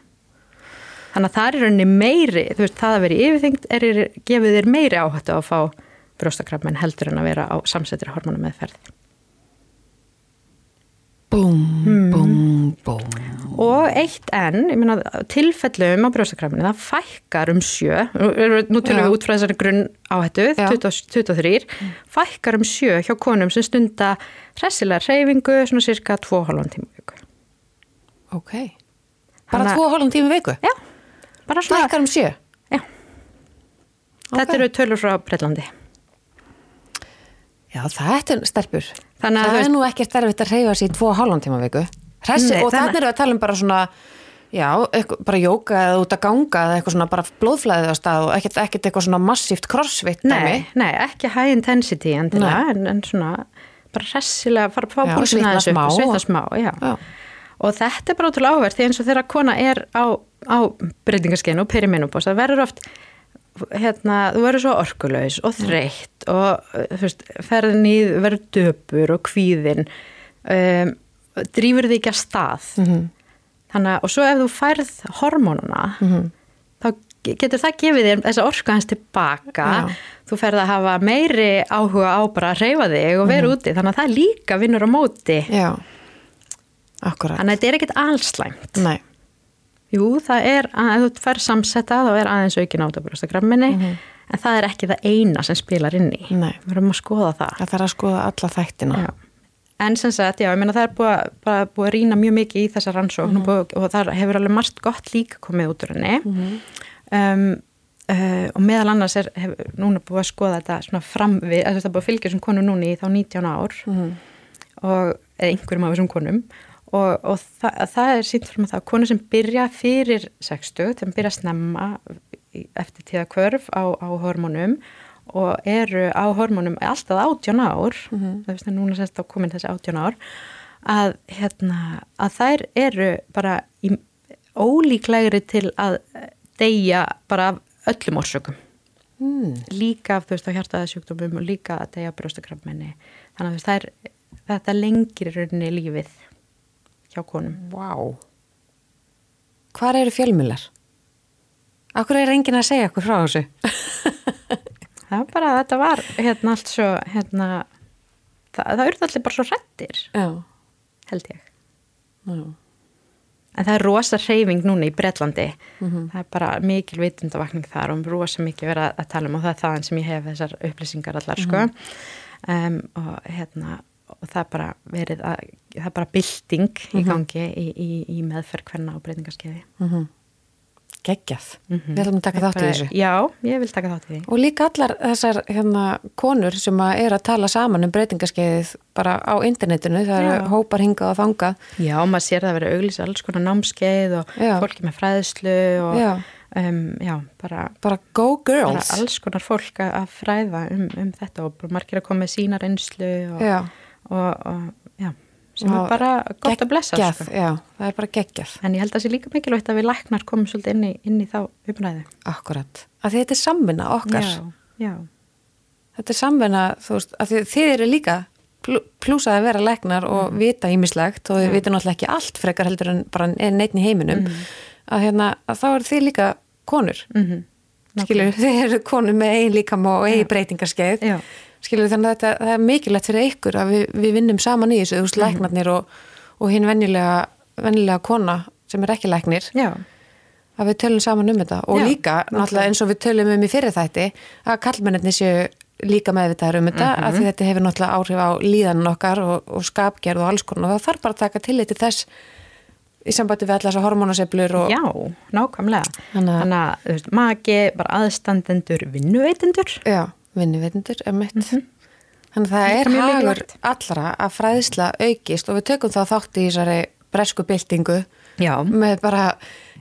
Þannig að það er rauninni meiri, þú veist, það að vera í yfirþyngd er, gefið þér meiri áhættu að fá brjóstakrafmenn heldur en að vera á samsetri hormona meðferð. Búm, hmm. búm, búm. Og eitt enn, ég meina tilfellum á brjóstakrafmenni, það fækkar um sjö, nú tölum við út frá þessari grunn áhættu, 23, mm. fækkar um sjö hjá konum sem stunda hressilega reyfingu svona cirka 2,5 tíma viku. Ok, bara 2,5 tíma viku? Já, bara svona. Fækkar um sjö? Já. Okay. Þetta eru tölur frá Breitlandi. Já, það er stelpur. Þannig að það er nú ekki stærfitt að reyfa sér í tvo hálfum tíma viku. Hressi, Nei, og þannig er við að tala um bara svona, já, eitthvað, bara jóka eða út að ganga eða eitthvað svona bara blóðflæðið á stað og ekkert, ekkert eitthvað svona massíft crossfit. Nei, nei, ekki high intensity endilega, en, en svona bara hressilega, fara að fá púlsina þessu upp og svita smá, já. já. Og þetta er bara ótrúlega áverð því eins og þegar kona er á, á breytingarskeinu og perimenopós, það verður oft hérna, þú verður svo orkulegs og þreytt og fyrst, ferðin í verður döpur og kvíðin um, drýfur þig ekki að stað. Mm -hmm. þannig að og svo ef þú færð hormónuna mm -hmm. þá getur það gefið þér þessa orku hans tilbaka. Já. þú ferð að hafa meiri áhuga á bara að reyfa þig og vera mm -hmm. úti. Þannig að það líka vinnur á móti. Já, akkurat Þannig að þetta er ekkit allslæmt Nei Jú, það er, ef þú fær samsetta þá er aðeins aukin átabrjóstakramminni mm -hmm. en það er ekki það eina sem spilar inn í. Nei. Við verðum að skoða það. Það þarf að skoða alla þættina. Já. En sem sagt, já, ég meina það er búið að, búið að rýna mjög mikið í þessa rannsókn mm -hmm. og það hefur alveg margt gott líka komið út úr henni mm -hmm. um, uh, og meðal annars er hefur núna búið að skoða þetta svona framvið, það búið að fylgja þessum konu núni í þá 19 ár mhm. og einhverjum af þessum konum og, og það, það er sínt fyrir mig það að konu sem byrja fyrir 60, þeim byrja að snemma eftir tíða kvörf á, á hormónum og eru á hormónum alltaf 18 ár mm -hmm. það finnst að núna semst á komin þessi 18 ár að, hérna, að þær eru bara í, ólíklegri til að deyja bara af öllum orsökum mm. líka af þú veist á hjartaðasjúkdómum og líka að deyja brjóstakrafmenni þannig að veist, er, þetta lengir rauninni lífið hjá konum. Vá. Wow. Hvar eru fjölmjölar? Akkur er engin að segja okkur frá þessu? það var bara, þetta var hérna allt svo, hérna, það, það urði allir bara svo hrettir. Já. held ég Já. En það er rosa hreyfing núna í Bretlandi. Það er bara mikil vitundavakning þar og rosa mikið verið að, tala um og það er þaðan sem ég hef þessar upplýsingar allar, sko. Um, og hérna, og það er bara verið að, það er bara bylting í gangi í, í, í meðferð hvenna á breytingarskeiði. Geggjað. Við ætlum að taka þátt í Bara- þessu. Já, ég vil taka þátt í því. Og líka allar þessar hérna, konur sem að er að tala saman um breytingaskeiðið bara á internetinu, það Já. eru hópar hingað og þangað. Já, maður sér það að vera auglýsa alls konar námskeið og Já. fólki með fræðslu og Já. um, já, bara, Bara go bara girls. alls konar fólk að fræða um, um þetta og bara margir að koma með sína reynslu og, Já. Og, og já, sem Og er bara gott að blessa sko. já, það er bara geggjað. en ég held að það sé líka mikilvægt að við læknar komum svolítið inn í, inn í þá umræðu Akkurat. Því þetta er samvinna okkar. já, já, Þetta er samvinna, þú veist, af því þið eru líka plú- plús að vera læknar og vita ímislegt og þið vita náttúrulega ekki allt frekar heldur en bara einn í heiminum að, hérna, að þá eru þið líka konur mm skilur, þið eru konur með eigin líkam og eigin breytingarskeið Já. skilur þannig að þetta það er mikilvægt fyrir ykkur að við, við vinnum saman í þessu, þú veist, læknarnir og, og hinn venjulega, venjulega kona sem er ekki læknir. Já, að við tölum saman um þetta. Og Já, líka náttúrulega eins og við tölum um í fyrir þætti að kallmennirni séu líka meðvitaður um þetta að því þetta hefur náttúrulega áhrif á líðanin okkar og, og skapgerð og alls konar. Og það þarf bara að taka tillit til þess í sambandi við allar þessar hormónaseblur og já, nákvæmlega. Þannig að- þú veist, maki, bara aðstandendur vinnuveitendur. Já, vinnuveitendur er mitt þannig að það er hagur allra að fræðsla aukist og við tökum þá þátt í þessari bresku byltingu já, með bara,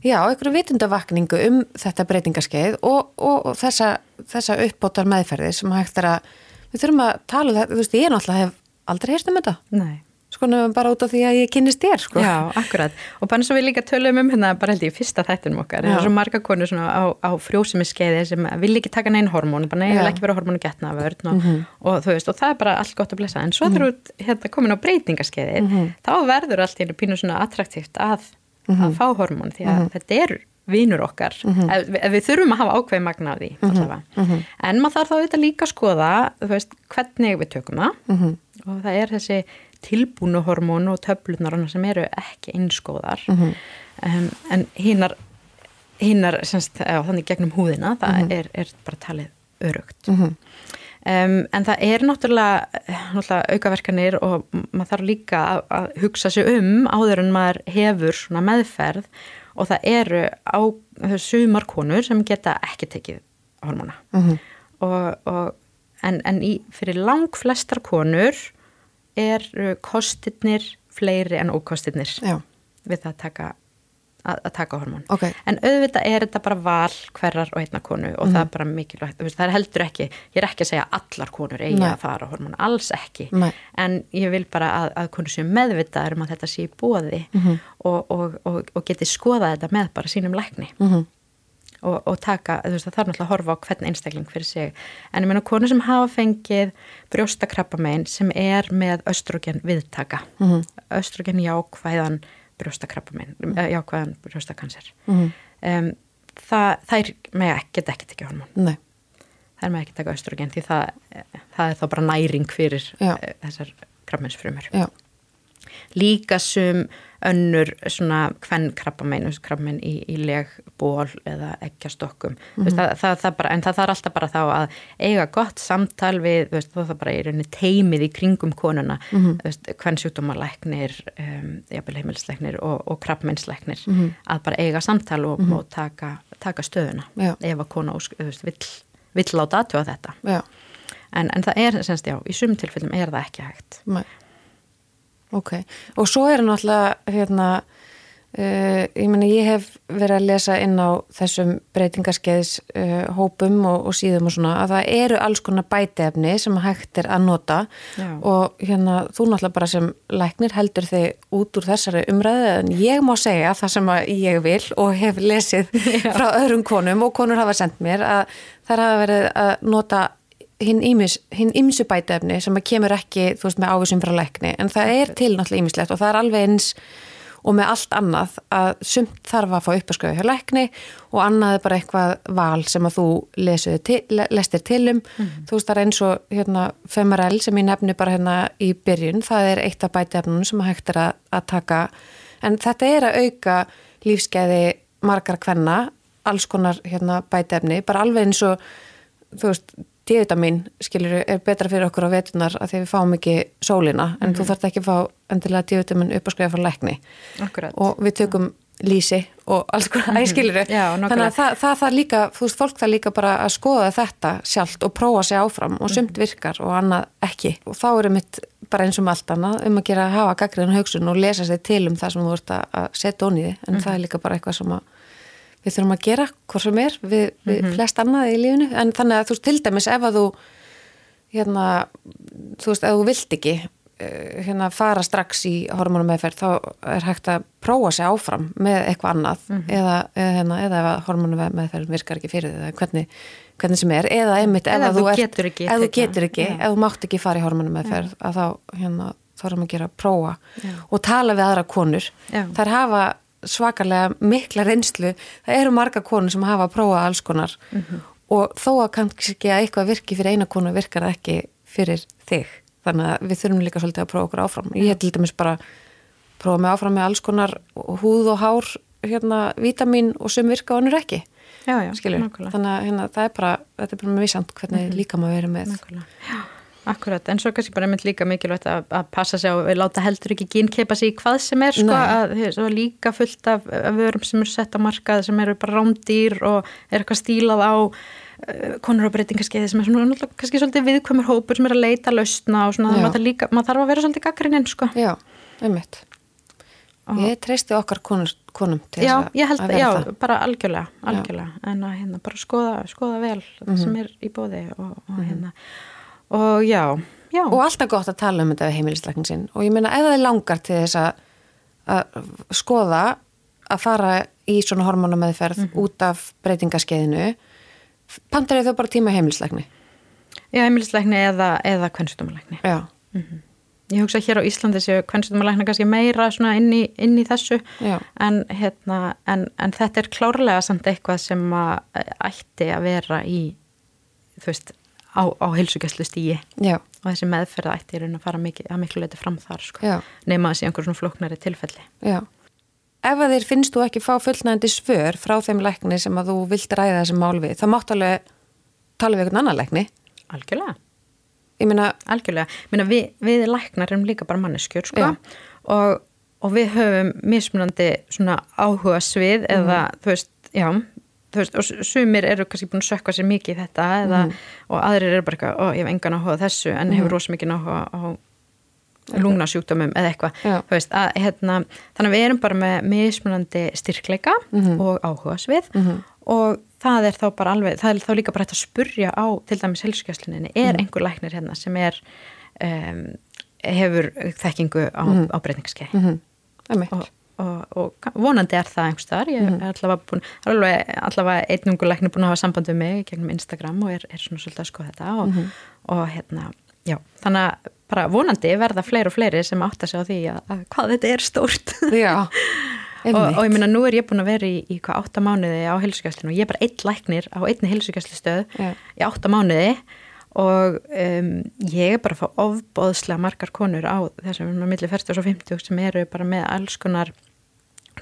já, einhverju vitundavakningu um þetta breytingaskeið og, og, og þessa, þessa uppbótar meðferði sem hægt er að við þurfum að tala um þetta, þú veist, ég náttúrulega hef aldrei heyrst um þetta, nei sko nefnum bara út af því að ég kynnist þér, sko. Já, akkurat. Og bara eins og við líka tölum um hérna bara held ég fyrsta þættinum okkar. Það er svo marga konur svona á, á frjósumiskeiði sem vil ekki taka neinn hormón, bara nei, ég vil ekki vera hormónu getna af vörn og, og þú veist, og það er bara allt gott að blessa. En svo þegar þú hérna komin á breytingaskeiði, þá verður allt einu pínu svona attraktíft að, að fá hormón því að þetta er vinur okkar. Ef, ef við þurfum að hafa ákveði magna af því en maður þarf þá auðvitað líka að skoða þú veist, hvernig við tökum það. Og það er þessi tilbúnu hormón og töflunar sem eru ekki einskóðar um, en hinnar hinnar, semst, já, þannig gegnum húðina það er, er bara talið örugt um, en það er náttúrulega, náttúrulega aukaverkanir og maður þarf líka að, að hugsa sig um áður en maður hefur svona meðferð og það eru á sumar konur sem geta ekki tekið hormóna. Og, og, en, en í, fyrir lang flestar konur er kostirnir fleiri en ókostirnir Já, við það að taka, að, að taka hormón. ok, En auðvitað er þetta bara val hverjar og einna konu og það er bara mikilvægt, það er heldur ekki, ég er ekki að segja allar konur eigi Nei. að fara hormón, alls ekki, Nei. en ég vil bara að, að konur séu meðvitaður um að þetta sé í bóði og, og, og, og geti skoða þetta með bara sínum lækni Mhm. Og, og taka, þú veist, það þarf náttúrulega að horfa á hvern einstakling fyrir sig, en ég meina konur sem hafa fengið brjóstakrabbamein sem er með östrogen viðtaka, Mhm. östrogen jákvæðan brjóstakrabbamein, eh, jákvæðan brjóstakanser. Mhm. um, það, þær með ekki, geta ekki tekið hormón. Nei, þær með ekki taka östrogen því það, það er þá bara næring fyrir Já. eh, þessar krabbmeinsfrumur já, líka sum önnur svona hvern krabbamein, krabbamein í, í legból eða eggjastokkum mm -hmm. það, það, það bara, en það þarf alltaf bara þá að eiga gott samtal við, þú veist, þá það bara í rauninni teimið í kringum konuna mm -hmm. hvern sjúkdómalæknir um, jafnvel heimilisleiknir og, og krabbmeinsleiknir að bara eiga samtal og, og taka, taka stöðuna Já. ef að kona ósk, veist, vill, vill láta aðtjóða þetta en, en það er, semst, já, í sum tilfellum er það ekki hægt nei Ok, og svo er náttúrulega hérna uh, ég meni ég hef verið að lesa inn á þessum breytingarskeiðs uh, hópum og, og síðum og svona að það eru alls konar bætefni sem hægt er að nota. Já. og hérna þú náttúrulega bara sem læknir heldur þig út úr þessari umræðu en ég má segja það sem ég vil og hef lesið frá öðrum konum og konur hafa sendt mér að þær hafa verið að nota hinn ýmsu bætefni sem kemur ekki, þú veist, með ávísum frá lækni, en það er til náttúrulega ýmislegt og það er alveg eins og með allt annað að sumt þarf að fá uppasköðu hjá lækni og annað er bara eitthvað val sem að þú til, lestir til um. Mm þú veist það er eins og hérna, Femarell sem ég nefni bara hérna í byrjun það er eitt af bætefnunum sem hægt er að, að taka. En þetta er að auka lífskeiði margar kvenna alls konar hérna, bætefni bara alveg eins og þú veist D-vitamin, skilur, er betra fyrir okkur á vetunar að því við fáum ekki sólina en mm -hmm. þú mhm. þarf ekki að fá endilega D-vitamin upp að skrifa frá lækni Akkurat. og við tökum lísi og alls konar, mm -hmm. skilur þannig að það, það, það líka, þú veist, fólk það líka bara að skoða þetta sjálft og prófa sig áfram og sumt mhm. virkar og annað ekki og þá er mitt bara eins og allt annað um að gera að hafa gagriðan haugsun og lesa sér til um það sem þú vart að setja onni þið en mm -hmm. það er líka bara eitthvað sem að við þurfum að gera hvort sem er við, við mm -hmm. flest annað í lífinu en þannig að þú veist til dæmis ef að þú hérna þú veist ef þú vilt ekki eh, hérna fara strax í hormonummeðferð þá er hægt að prófa sig áfram með eitthvað annað mm -hmm. eða, eða, hérna, eða ef hormonummeðferð virkar ekki fyrir þig hvernig, hvernig sem er eða einmitt ef, ef þú, ert, getur ekki, ef þú getur ekki ja. ef þú mátt ekki fara í hormonummeðferð að þá hérna þarfum að gera prófa Já. og tala við aðra konur Já. þær hafa svakalega mikla reynslu. Það eru marga konur sem hafa að prófa alls konar. Mm -hmm. og þó að kannski að eitthvað virki fyrir eina konu virkar ekki fyrir þig. Þannig að við þurfum líka svolítið að prófa okkur áfram. Ég hef til dæmis bara prófað mig áfram með alls konar húð og hár hérna, vítamin og sem virka og hannur ekki. Já, já, þannig að hérna, það er bara, þetta er bara með vísand hvernig mm -hmm. líka maður verið með. Nákvæmlega. Já Akkurat, en svo kannski bara mynd líka mikilvægt að, að passa sig á að láta heldur ekki gínkeipa sig í hvað sem er sko, að er líka fullt af, af vörum sem eru sett á markað sem eru bara rámdýr og er eitthvað stílað á uh, konur og breytingarskeiði sem er svona kannski svolítið viðkvæmur hópur sem er að leita lausna og svona maður, líka, maður þarf að vera svolítið gaggrininn sko. Já. Og ég treysti okkar konur, konum til já, að, að vera já, það. Já, bara algjörlega, algjörlega. en að hérna bara skoða, skoða vel mm -hmm. það sem er í bóði og, og mm -hmm. hérna og já, já. og alltaf gott að tala um þetta við heimilisleiknin sinn og ég meina ef það er langar til þess að, að skoða að fara í svona hormonameðferð mm -hmm. út af breytingaskeiðinu pantar þau bara tíma heimilisleikni? Já, heimilisleikni eða, eða kvennstumleikni Já mm -hmm. Ég hugsa hér á Íslandi séu kvennstumleikna kannski meira inn í, inn í þessu en, hérna, en, en þetta er klárlega samt eitthvað sem að ætti að vera í þú veist á, á heilsugjastlu stígi og þessi meðferða ætti er að fara mikið, að miklu leiti fram þar sko. nema þessi einhver svona floknari tilfelli. Já. Ef að þér finnst þú ekki fá fullnægandi svör frá þeim lækni sem að þú vilt ræða þessi mál við, þá mátt alveg tala við einhvern annan lækni. Algjörlega. Ég meina, Algjörlega, Meina, við, við læknar erum líka bara manneskjör sko. og, og við höfum mismunandi svona áhuga svið eða mm. þú veist, já þú veist, og sumir eru kannski búin að sökka sér mikið í þetta eða, mm. og aðrir eru bara eitthvað, ó, ég hef engan áhuga þessu en mm. hefur rosa mikið áhuga á lungnasjúkdómum eða eitthvað hérna, þannig að við erum bara með mismunandi styrkleika -hmm. og áhuga svið -hmm. og það er þá bara alveg, það er þá líka bara hægt að spurja á til dæmis helskjæsluninni, er -hmm. einhver læknir hérna sem er um, hefur þekkingu á, mhm. á breytingarskeið mhm. og og, og vonandi er það einhverstaðar ég mhm. er allavega búin, allavega einnunguleikni búin að hafa samband við mig gegnum Instagram og er, er svona svolítið að skoða þetta og, mm -hmm. og hérna, já þannig að bara vonandi verða fleiri og fleiri sem átta sig á því að, að hvað þetta er stórt Já, og, og ég minna nú er ég búin að vera í, í hvað átta mánuði á helsugjastlinu og ég er bara eitt læknir á einni helsugjastlistöð í átta mánuði og um, ég er bara að fá ofbóðslega margar konur á þessum millir 40 og 50 sem eru bara með alls konar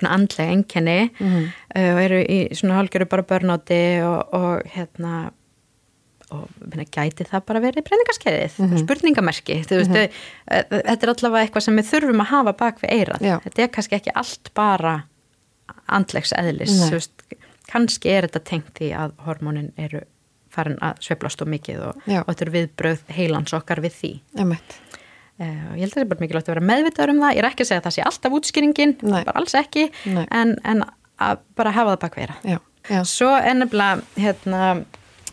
andlega enkenni mm -hmm. uh, og eru í svona halgjöru bara börnáti og, og hérna og minna, gæti það bara verið breyningarskeiðið, mm -hmm. spurningamerki mm -hmm. þetta er allavega eitthvað sem við þurfum að hafa bak við eirað þetta er kannski ekki allt bara andlegs eðlis, veist, kannski er þetta tengt í að hormónin eru farin að sveplast og mikið og, og þetta er viðbröð heilans okkar við því. Emmett Uh, og ég held að það er bara mikilvægt að vera meðvitaður um það ég er ekki að segja að það sé alltaf útskýringin bara alls ekki, en, en að bara hafa það bak vera já, já. svo ennabla hérna,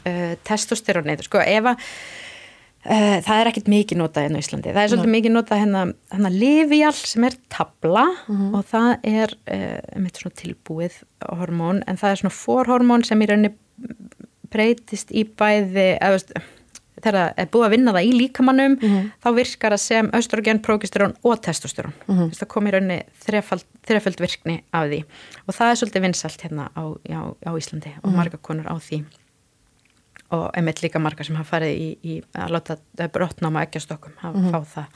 uh, testosteronið sko, ef að uh, það er ekkit mikið notað hérna í Íslandi, það er svolítið Nei. mikið notað hérna, hérna Livial sem er tabla mm -hmm. og það er um tilbúið hormón en það er svona forhormón sem í rauninni breytist í bæði eða þegar það er búið að vinna það í líkamannum þá virkar það sem östrogen, prógesterón og testosterón. Mm það kom í rauninni þrefald, þrefald virkni af því. Og það er svolítið vinsalt hérna á, á, á Íslandi og marga konur á því. Og einmitt líka marga sem hafa farið í, í að láta brotnáma ekki að stokkum, hafa fá það.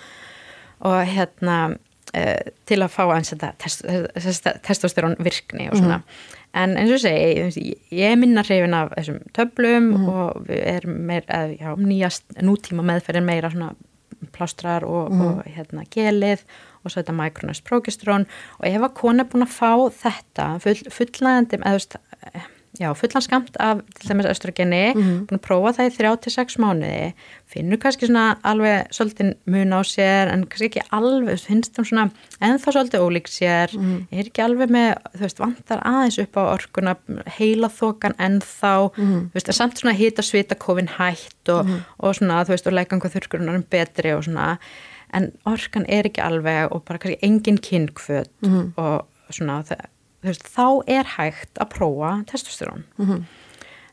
Og hérna til að fá eins þetta test, test, testosterón virkni og svona. En eins og segi, ég minna hrifin af þessum töflum og við erum meir, eð, já, nýjast nútíma meðferðin meira svona plástrar og, og hérna gelið og svo þetta Micronest Progesterone. Og ef að kona er búin að fá þetta full, fullæðandi, eða þú veist já, fullan skamt af til dæmis östrogeni, mm -hmm. búin að prófa það í 3-6 mánuði, finnur kannski svona alveg svolítið mun á sér en kannski ekki alveg, finnst það svona ennþá svolítið ólíkt sér mm -hmm. er ekki alveg með, þú veist, vantar aðeins upp á orkuna, heila þokan ennþá, mm -hmm. þú veist, en samt svona hýta svita kofin hætt og, og svona, þú veist, og leikanga þurrkurunar betri og svona, en orkan er ekki alveg og bara kannski engin kynkvöld og svona það veist, þá er hægt að prófa testosterón mm -hmm.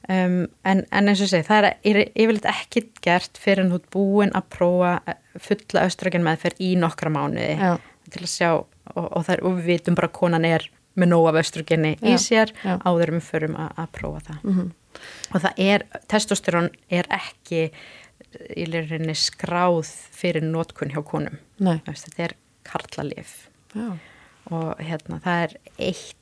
um, en, en eins og segi það er yfirleitt ekki gert fyrir en þú er búin að prófa fulla östrogen meðferð í nokkra mánuði Já. til að sjá og, og, er, og við vitum bara að konan er með nóg af östrogeni í sér Já. áður við förum að, að prófa það mm -hmm. og það er, testosterón er ekki í lirrinni skráð fyrir nótkunn hjá konum þetta er karlalif og hérna það er eitt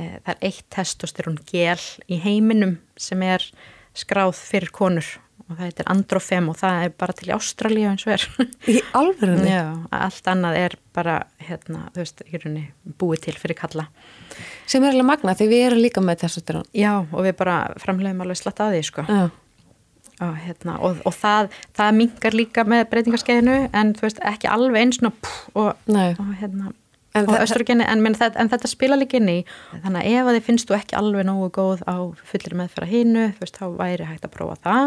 Eh, það er eitt testosterón gel í heiminum sem er skráð fyrir konur og það heitir Androfem og það er bara til í Ástralja eins og er. Í alverðinni? Já, allt annað er bara hérna, þú veist, í rauninni búið til fyrir kalla. Sem er alveg magna því við erum líka með testosterón. Já, og við bara framlegum alveg slatt að því sko. Já. Og, hérna, og, og það, það mingar líka með breytingarskeiðinu en þú veist, ekki alveg eins og, og hérna En, östrogeni, en, það, en þetta spila líka inn í þannig að ef að þið finnst þú ekki alveg nógu góð á fullir þú veist þá væri hægt að prófa það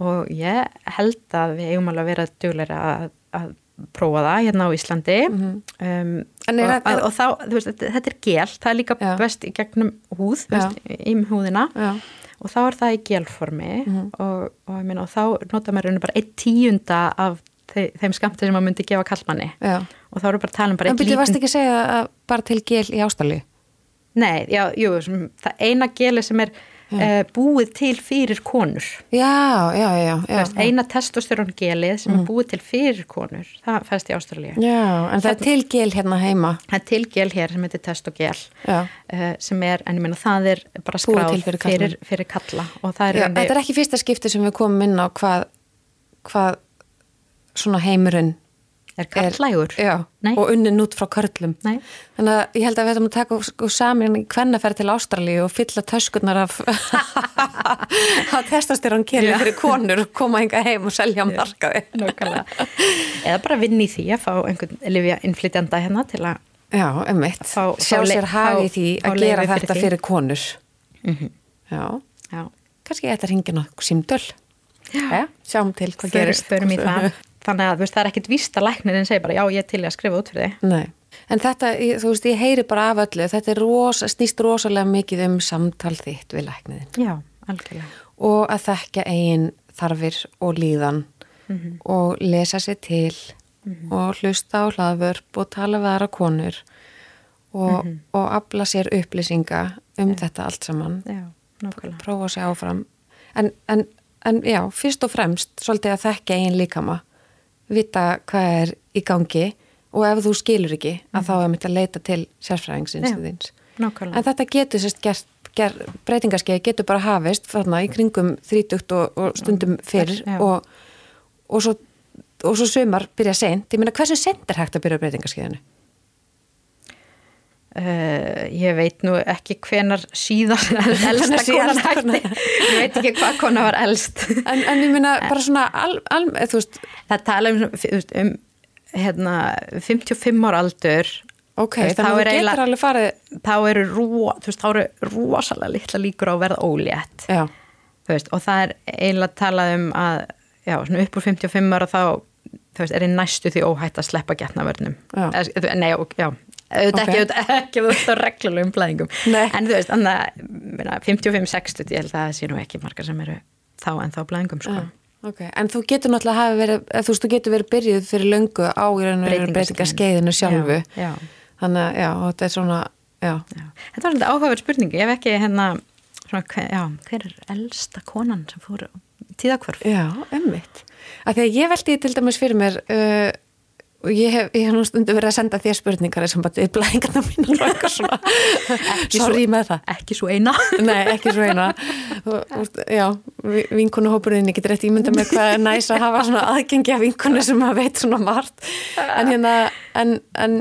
og ég held að við eigum alveg að vera dugleira að, að prófa það hérna á Íslandi mm -hmm. um, og, að, og þá veist, þetta er gel, það er líka Já. best í gegnum húð, veist, í húðina Já. og þá er það í gelformi mm -hmm. og, og, meina, og þá nota maður bara einn tíunda af þeim skamti sem maður myndi gefa kallmanni Já. Og þá eru bara tala um bara en byrju, varst ekki að segja að bara til gel í ástali? Nei, já, jú, sem, það eina geli sem er uh, búið til fyrir konur. Já, já, já, já Fast, eina testosterón gelið sem mm. er búið til fyrir konur það fæst í Ástralja Já, en það er til gel hérna heima. Það er til gel hér sem heitir testogel uh, sem er, en ég meina það er bara skráð fyrir, fyrir kalla er já, Þetta er ekki fyrsta skipti sem við komum inn á hvað, hvað svona heimurinn Er karlægur? Já, Nei. og unnin út frá körlum. Nei. Þannig að ég held að við ætlum að taka sko, samin hvennaferð til Ástralíu og fylla töskurnar af að testastýran keli fyrir konur og koma hinga heim og selja markaði. Nákvæmlega. Eða bara vinni í því að fá einhvern livja innflytjanda hérna til að Já, ummitt. Sjá sér hagi því að gera þetta fyrir, fyrir konur. Mm -hmm. Já. Já. Kanski að ringja náttúrulega símdöl. Já. Sjáum til hvað gerist. Förum í það þannig að veist, það er ekkit víst að læknirinn segja bara já ég til að skrifa út fyrir þig Nei, en þetta, þú veist, ég heyri bara af öllu þetta ros, snýst rosalega mikið um samtal þitt við læknirinn Já, algjörlega og að þekka eigin þarfir og líðan mm -hmm. og lesa sér til mm -hmm. og hlusta á hlaðvörp og tala við aðra konur og, mm -hmm. og afla sér upplýsinga um ja. þetta allt saman Já, prófa segja áfram en, en, en já, fyrst og fremst svolítið að þekka eigin líkama vita hvað er í gangi og ef þú skilur ekki að mm. þá er mitt að leita til sérfræðingsins en þetta getur sérst gert, gert breytingarskeið getur bara hafist þarna í kringum 30 og, og stundum fyrr og, og svo svo sömar byrja sent, ég meina hversu sent er hægt að byrja breytingarskeiðinu? Uh, ég veit nú ekki hvenar síðan elsta konar hætti. ég veit ekki hvað konar var elst. En, en ég minna bara svona al, al, veist, það tala um, um hérna, 55 ára aldur. Ok, þannig að þú getur alveg farið þá eru, ro, veist, þá eru rosalega litla líkur á að verða ólétt. Veist, og það er eiginlega talað um að já, upp úr 55 ára þá veist, er það næstu því óhætt að sleppa getnavörnum nei, já auðvitað okay. ekki, á reglulegum blæðingum en þú veist, 55-60 ég held að það sé nú ekki margar sem eru þá en þá blæðingum sko. ok, en þú getur náttúrulega hafi verið, eða þú veist, þú getur verið byrjuð fyrir löngu á breytingaskeiðinu sjálfu Já, já. þannig að, já, þetta er svona já. Þetta var svolítið áhugaverð spurningu, ég hef ekki hérna, svona, hver, hver er elsta konan sem fór tíðakvörf? já, því að ég veldi til dæmis fyrir mér uh, og ég hef, ég hef nú stundu verið að senda þér spurningar sem bara við blæðingarna mín og eitthvað svona. Sorry með það. Ekki svo eina. Nei, ekki svo eina. Þú veist, Já, vinkunuhópurinn ég getur rétt ímynda með hvað er næs að hafa svona aðgengi af vinkunu sem að veit svona margt. En hérna en, en,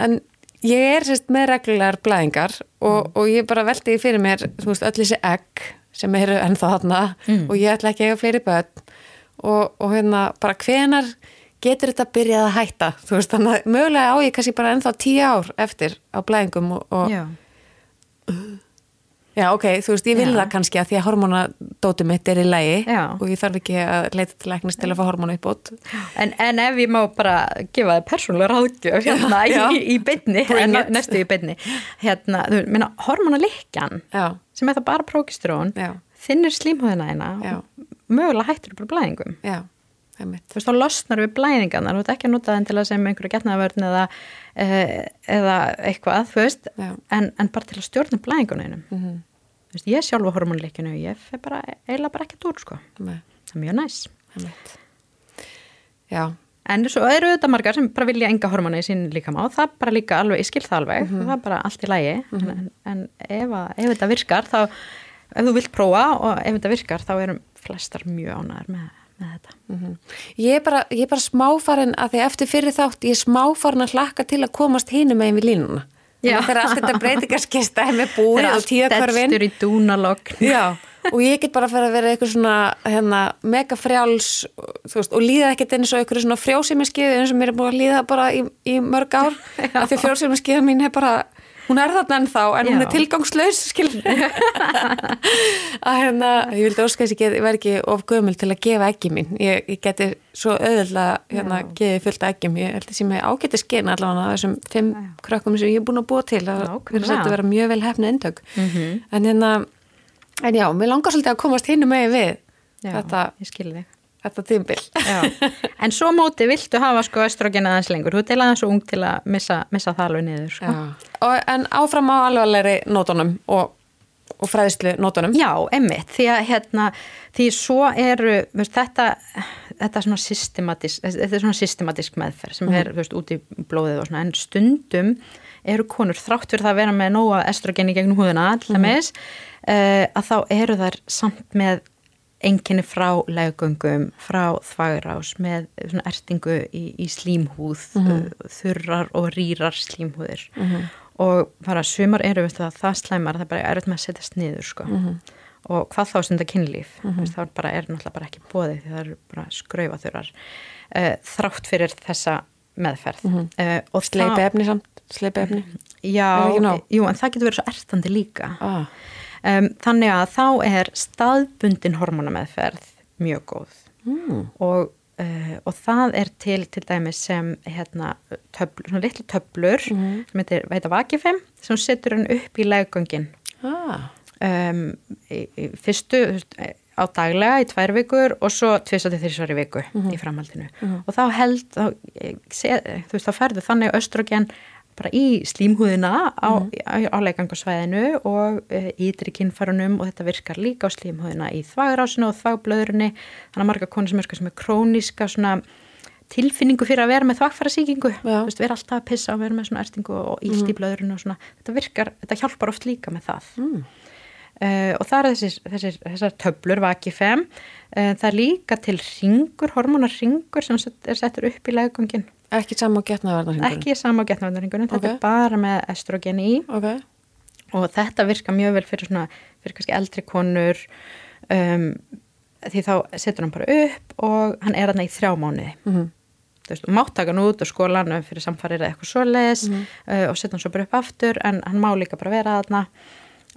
en ég er sérst með reglulegar blæðingar og, og ég bara veldi fyrir mér veist, öll þessi egg sem eru ennþá þarna og ég ætla ekki að eiga fleiri börn. Og, og hérna bara hvenar getur þetta byrjað að hætta þú veist, þannig að mögulega á ég kannski bara ennþá tíu ár eftir á blæðingum og, og Já. Já, ok, þú veist, ég vil Já. það kannski að því að hormonadóti mitt er í lægi Já. og ég þarf ekki að leita til læknis til að fá hormonu uppbót. En, en ef ég má bara gefa þið persónulega ráðgjöf hérna í, í it. næstu í beinni, hérna, þú minna, hormonalikjan, sem er það bara prókistrón, þinnir slímhóðina eina mögulega hættur bara blæðingum. já. Þú veist, þá losnar við blæðingarnar, þú ert ekki að nota þeim til að sem einhverju getnaðvörn eða, eh, eða eitthvað, þú veist, en, en bara til að stjórna blæðingunum. Mm Mhm. Þú veist, ég sjálfa hormonleikinu, ég fer bara, eiginlega bara ekki úr, sko. Nei, Það er mjög næs. Já, En svo eru þetta margar sem bara vilja enga hormona í sín líkama og það bara líka alveg, ég skil það alveg, Mhm. það er bara allt í lægi, en, en ef, að, ef þetta virkar, þá, ef þú vilt prófa og ef þetta virkar, þá erum flestar mjög ánæður með, með þetta. mhm. ég er bara, ég er bara smáfarin að því eftir fyrir þátt, ég er smáfarin að hlakka til að komast hinum megin við línuna. Þegar allt þetta breytingarskista er með búið og tíðakörfin. Destur í dúnalogn. Já, og ég get bara að fara að vera eitthvað svona hérna, mega frjáls veist, og líða ekkert eins og eitthvað svona frjósimiskiði eins og mér er búin að líða bara í, í mörg ár af því frjósimiskiða mín er bara hún er þarna ennþá en hún Já. er tilgangslaus skilur að hérna, ég vildi óska þess að ég verð ekki of gömul til að gefa ekki mín ég, ég geti svo auðvitað hérna, gefið fullt af eggjum, ég held að sem ég ágæti skina allavega þessum fimm krökkum sem ég er búin að búa til að Nákvæmlega. vera að vera mjög vel hefni endök Mhm. en hérna En já, mér langar svolítið að komast hinn með við Já, þetta. Þetta tímbil. En svo móti viltu hafa sko östrogen aðeins lengur, þú ert eiginlega svo ung til að missa, missa það alveg niður. Sko. Og, en áfram á alvarlegri nótunum og, og fræðislu nótunum. Já, emmitt, því að hérna, því svo eru, veist, þetta, þetta er svona systematisk, þetta er svona systematisk meðferð sem er, þú veist, út í blóðið og svona, en stundum eru konur þrátt fyrir það að vera með nóga estrogeni gegnum húðuna, til dæmis, uh, að þá eru þær samt með enginni frá legungum, frá þvagrás, með svona ertingu í, í slímhúð, uh, þurrar og rýrar slímhúðir. Og bara sumar eru veistu, það, það slæmar, það er bara erfitt með að setjast niður sko. og hvað þá stundar kynlíf? Veist, það er bara, er náttúrulega bara ekki bóðið því það eru bara skraufaþurar. Uh, þrátt fyrir þessa meðferð. Uh, og Sleipi efni samt, sleipi efni. Já, Er jú, en það getur verið svo ertandi líka. Ah, um, þannig að þá er staðbundin hormonameðferð mjög góð. Mm, og, uh, og það er til til dæmis sem hérna, töflur, svona litlu töflur sem heitir veita vakifem sem setur hann upp í leggöngin. Ah, um, fyrstu á daglega í tvær vikur og svo tvisa til þrísvar í viku í framhaldinu. Og þá held þá, eh, þú veist þá ferðu þannig östrogen bara í slímhúðina á, á, á leikangarsvæðinu og uh, ytri kinnfarunum og þetta virkar líka á slímhúðina í þvagrásinu og þvagblöðurinu þannig að marga konur sem er, sem er króniska svona tilfinningu fyrir að vera með þvagfæra síkingu, Já. þú veist, vera alltaf að pissa og vera með svona ertingu og ílt í blöðurinu og svona, þetta virkar, þetta hjálpar oft líka með það. Mm, Uh, og það er þessir, þessir, þessar töflur vakifem, uh, það er líka til ringur, hormonarringur sem sett- er settur upp í legungin ekki sama á getnaverðarhingunum. ekki sama á getnavendaringunum, þetta Ok. er bara með estrogen í Ok, og þetta virka mjög vel fyrir svona, fyrir kannski eldri konur um, því þá setur hann bara upp og hann er hann í þrjá mánuði mm, þú veist, og mátt taka hann út og skólan fyrir samfarir eða eitthvað svoleiðis Mhm. uh, og setja hann svo bara upp aftur en hann má líka bara vera þarna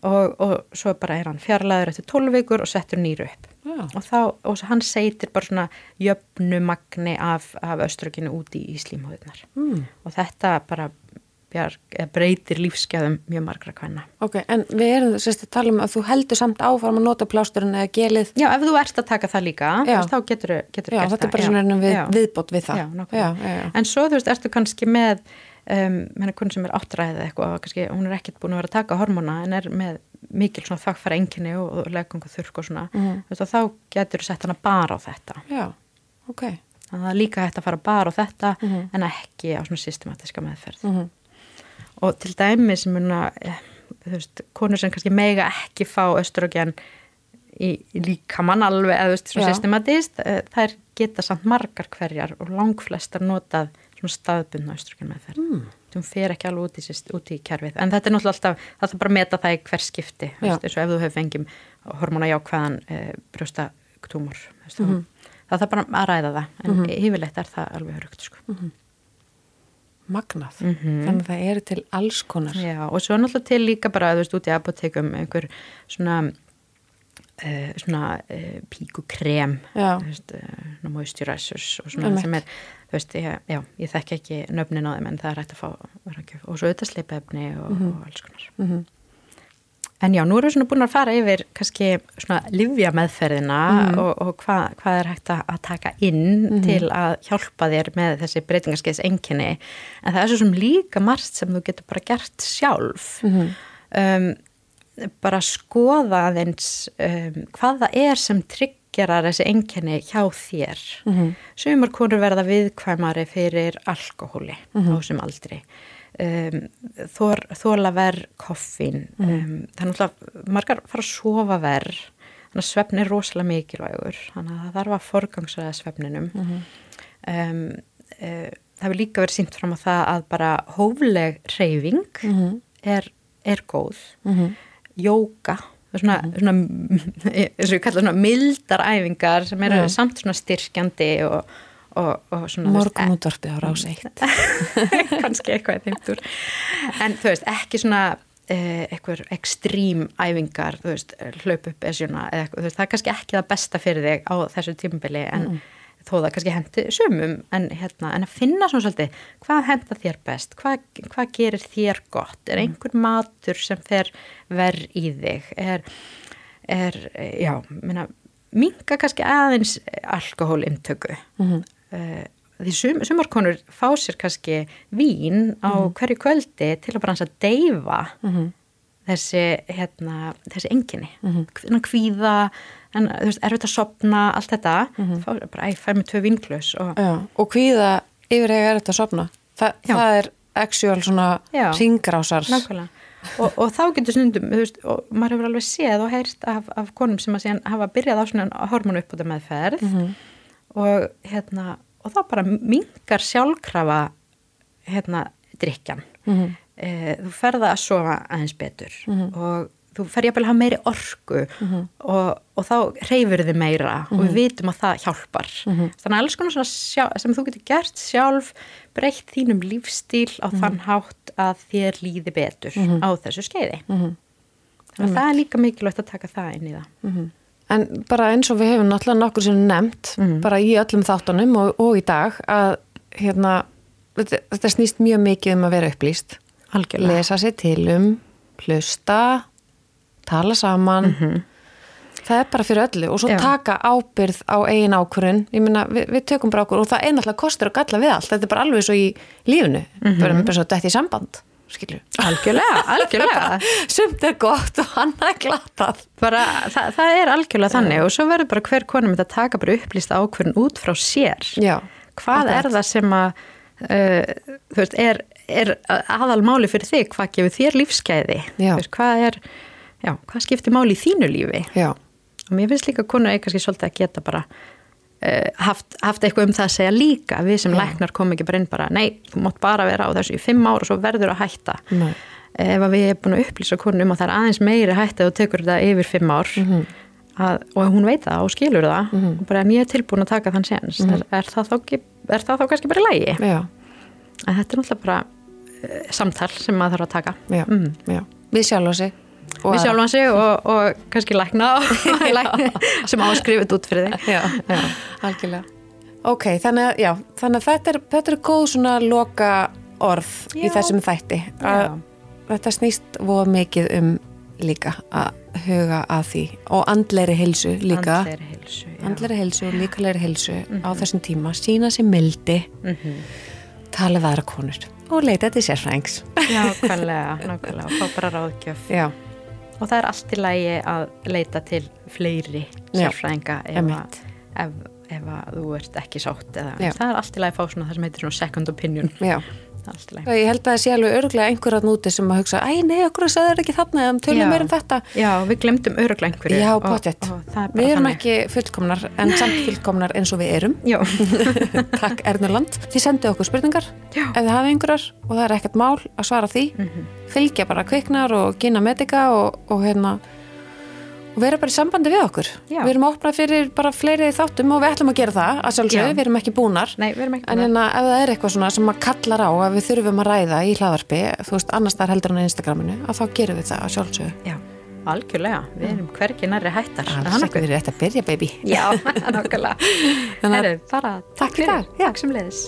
og, og svo bara er hann fjarlæður eftir 12 vikur og settur nýru upp já, og þá, og hann seitir bara svona jöfnu magni af, af öströginu út í, slímhóðunar mm, og þetta bara bjarg, breytir lífsgæðum mjög margra kvæna. Ok, en við erum sérst að tala um að þú heldur samt áfram að nota plásturinn eða gelið. Já, ef þú ert að taka það líka, veist, þá getur þú gert það. Já, þetta er bara svona við, viðbót við það. Já, nákvæmlega. En svo þú veist, ertu kannski með, um, hérna konn sem er áttræðið eitthvað, kannski, hún er ekkert búin að vera að taka hormona en er með mikil svona þakkfæra enginni og, og leggung og þurrk og svona, mm. veist, þá getur þú sett hana bara á þetta. Já, ok það er líka hægt að fara bara á þetta mm -hmm. en ekki á svona systematiska meðferð mm -hmm. og til dæmi sem muna, eh, þú veist, konur sem kannski mega ekki fá östrogen í, í líkamann alveg eða þú veist, svona Já. systematist eh, þær geta samt margar hverjar og langflestar notað svona staðbundna östrogen meðferð mm. þú fer ekki alveg út í, út í kerfið en þetta er náttúrulega alltaf, það er bara að meta það í hver skipti, veist, eins og ef þú hefur fengið hormona jákvæðan e, brjóstaktumor, þú veist, -hmm það þarf bara að ræða það en mm -hmm. yfirleitt er það alveg hörugt sko. mm -hmm. Magnað mm -hmm. þannig að það eru til alls konar Já, og svo náttúrulega til líka bara þú veist út í apotekum einhver svona uh, svona uh, píkukrem uh, moisturizers og svona sem er þú veist, ég, já, ég þekk ekki nöfnin á þeim en það er hægt að fá og svo auðvitað sleipefni og, mhm. og alls konar mhm. En já, nú erum við svona búin að fara yfir kannski svona livja meðferðina mm. og, og hvað hva er hægt að taka inn mm. til að hjálpa þér með þessi breytingarskeiðs enginni. En það er svo sem líka margt sem þú getur bara gert sjálf. Mm. Um, bara skoða aðeins um, hvað það er sem tryggjarar þessi enginni hjá þér. Sumar konur verða viðkvæmari fyrir alkohóli á þessum aldri um, þor, þóla verð koffín mm. um, þannig að margar fara að sofa verð þannig að svefn er rosalega mikilvægur þannig að það þarf að forgangsraða svefninum mm -hmm. um, uh, það vil líka verið sínt fram á það að bara hófleg reyfing mm -hmm. er, er góð -hmm. jóka svona, mhm. svona eins og ég kalla svona mildar æfingar sem eru samt svona styrkjandi og morgunútvarpi á rás eitt kannski eitthvað þeimtur en þú veist, ekki svona eh, eitthvað ekstrím æfingar þú veist, hlaup upp eða veist, það er kannski ekki það besta fyrir þig á þessu tímbili en mm. Þó það kannski hendi sumum en, hérna, en að finna svona svolítið hvað henda þér best, hvað, hvað gerir þér gott, er mm. einhver matur sem fer verð í þig er, er já, minna minga kannski aðeins alkohólintöku mm -hmm. uh, því sum, sumarkonur fá sér kannski vín á mm -hmm. hverju kvöldi til að bara hans að deyfa mm -hmm. þessi hérna, þessi enginni mhm. En, þú veist, erfitt að sopna allt þetta, mhm. fá, bara æg, fær með tvö vinklus og, og kvíða yfir eiga erfitt að sopna Þa, það er actual svona ringrásar nákvæmlega. Og, og þá getur snundum, þú veist, og maður hefur alveg séð og heyrst af, af konum sem að síðan hafa byrjað á svona hormonu uppbúta meðferð mm -hmm. og hérna og þá bara mingar sjálfkrafa hérna drikjan mm -hmm. e, þú ferða að sofa aðeins betur. Mm -hmm. og þú fer ég að hafa meiri orgu mm -hmm. og, og þá reyfur þið meira mm -hmm. og við mhm. vitum að það hjálpar mm -hmm. þannig að alls konar svona sem þú getur gert sjálf breytt þínum lífstíl á mhm. þann hátt að þér líði betur mhm. á þessu skeiði þannig að það er líka mikilvægt að taka það inn í það En bara eins og við hefum náttúrulega nokkur sem nefnt bara í öllum þáttunum og, og í dag að hérna þetta, þetta snýst mjög mikið um að vera upplýst Algjörlega. lesa sér til um hlusta tala saman. Mm -hmm. það er bara fyrir öllu og svo Já. taka ábyrð á eigin minna við, við tökum bara ákvörðun og það er náttúrulega kostur og galla við allt, þetta er bara alveg svo í lífunu, mm -hmm. bara með svo dætt í samband skilju. Algjörlega, algjörlega. Sumt er gott og hann er glatað. Bara, það, það er algjörlega þannig og svo verður bara hver konum þetta taka bara upplýsta ákvörðun út frá sér. Já, hvað er það sem að uh, þú veist, er, er aðalmáli fyrir þig, hvað gefur þér lífskeiði, hvað er já, hvað skiptir máli í þínu lífi já. og mér finnst líka konur eitthvað svolítið að geta bara uh, haft, haft eitthvað um það að segja líka við sem já. læknar kom ekki bara inn bara nei, þú mátt bara vera á þessu í fimm ára og svo verður að hætta nei. ef við erum búin að upplýsa konur um að það er aðeins meiri hætta og tekur þetta yfir fimm ár mm -hmm. að, og hún veit það og skilur það mm -hmm. og bara en ég er tilbúin að taka þann séns mm -hmm. er, er, það þá, er það þá kannski bara lægi en þetta er náttúrulega bara uh, samtal sem maður þarf að taka já, mhm. já. við sjálf og sig við sjálfum sig og, og kannski lækna sem áskrifit út fyrir þig. Já, já, algjörlega. Ok, þannig að, já, þannig að þetta, er, þetta er góð svona loka orð í Já. þessum þætti. Að Já. þetta snýst voða mikið um líka að huga að því og andleiri heilsu líka. Andlegri heilsu, já. andleiri heilsu og líkalegri heilsu á þessum tíma, sína sér mildi. Mhm. tala við aðra konur og leita til sérfræðings. Nákvæmlega, nákvæmlega, og fá bara ráðgjöf. Já, og það er allt í lægi að leita til fleiri sérfræðinga ef, ef, ef þú ert ekki sátt eða Já. það er allt í lægi að fá svona það sem heitir svona second opinion. Já Er. Ég held að það sé alveg örglega einhverjað núti sem að hugsa, æ nei, okkur sagði það ekki þarna? Eða tölum meir um þetta. Já, við glemdum öruglega einhverju. Já, það er Við erum þannig. ekki fullkomnar en samt fullkomnar eins og við erum. Já, Takk Ernurland. Þið sendu okkur spurningar Já. ef þið hafið einhverjar og það er ekkert mál að svara því. Fylgja bara kviknar og gina medika og, og hérna og vera bara í sambandi við okkur. Já. við erum opnað fyrir bara fleiri þáttum og við ætlum að gera það að sjálfsögðu, Já. við erum ekki búnar. Nei, við erum ekki en með- hérna ef það er eitthvað svona sem að kallar á að við þurfum að ræða í hlaðarpi þú veist, annars þar heldur en á Instagraminu að þá gerum við það að sjálfsögðu. Já, algjörlega, við erum hvergi nærri hættar. Er það Alls ekki verið rétt að byrja baby. Já, nákvæmlega. Að- Herru, bara Takk í dag, já. Takk sem leiðis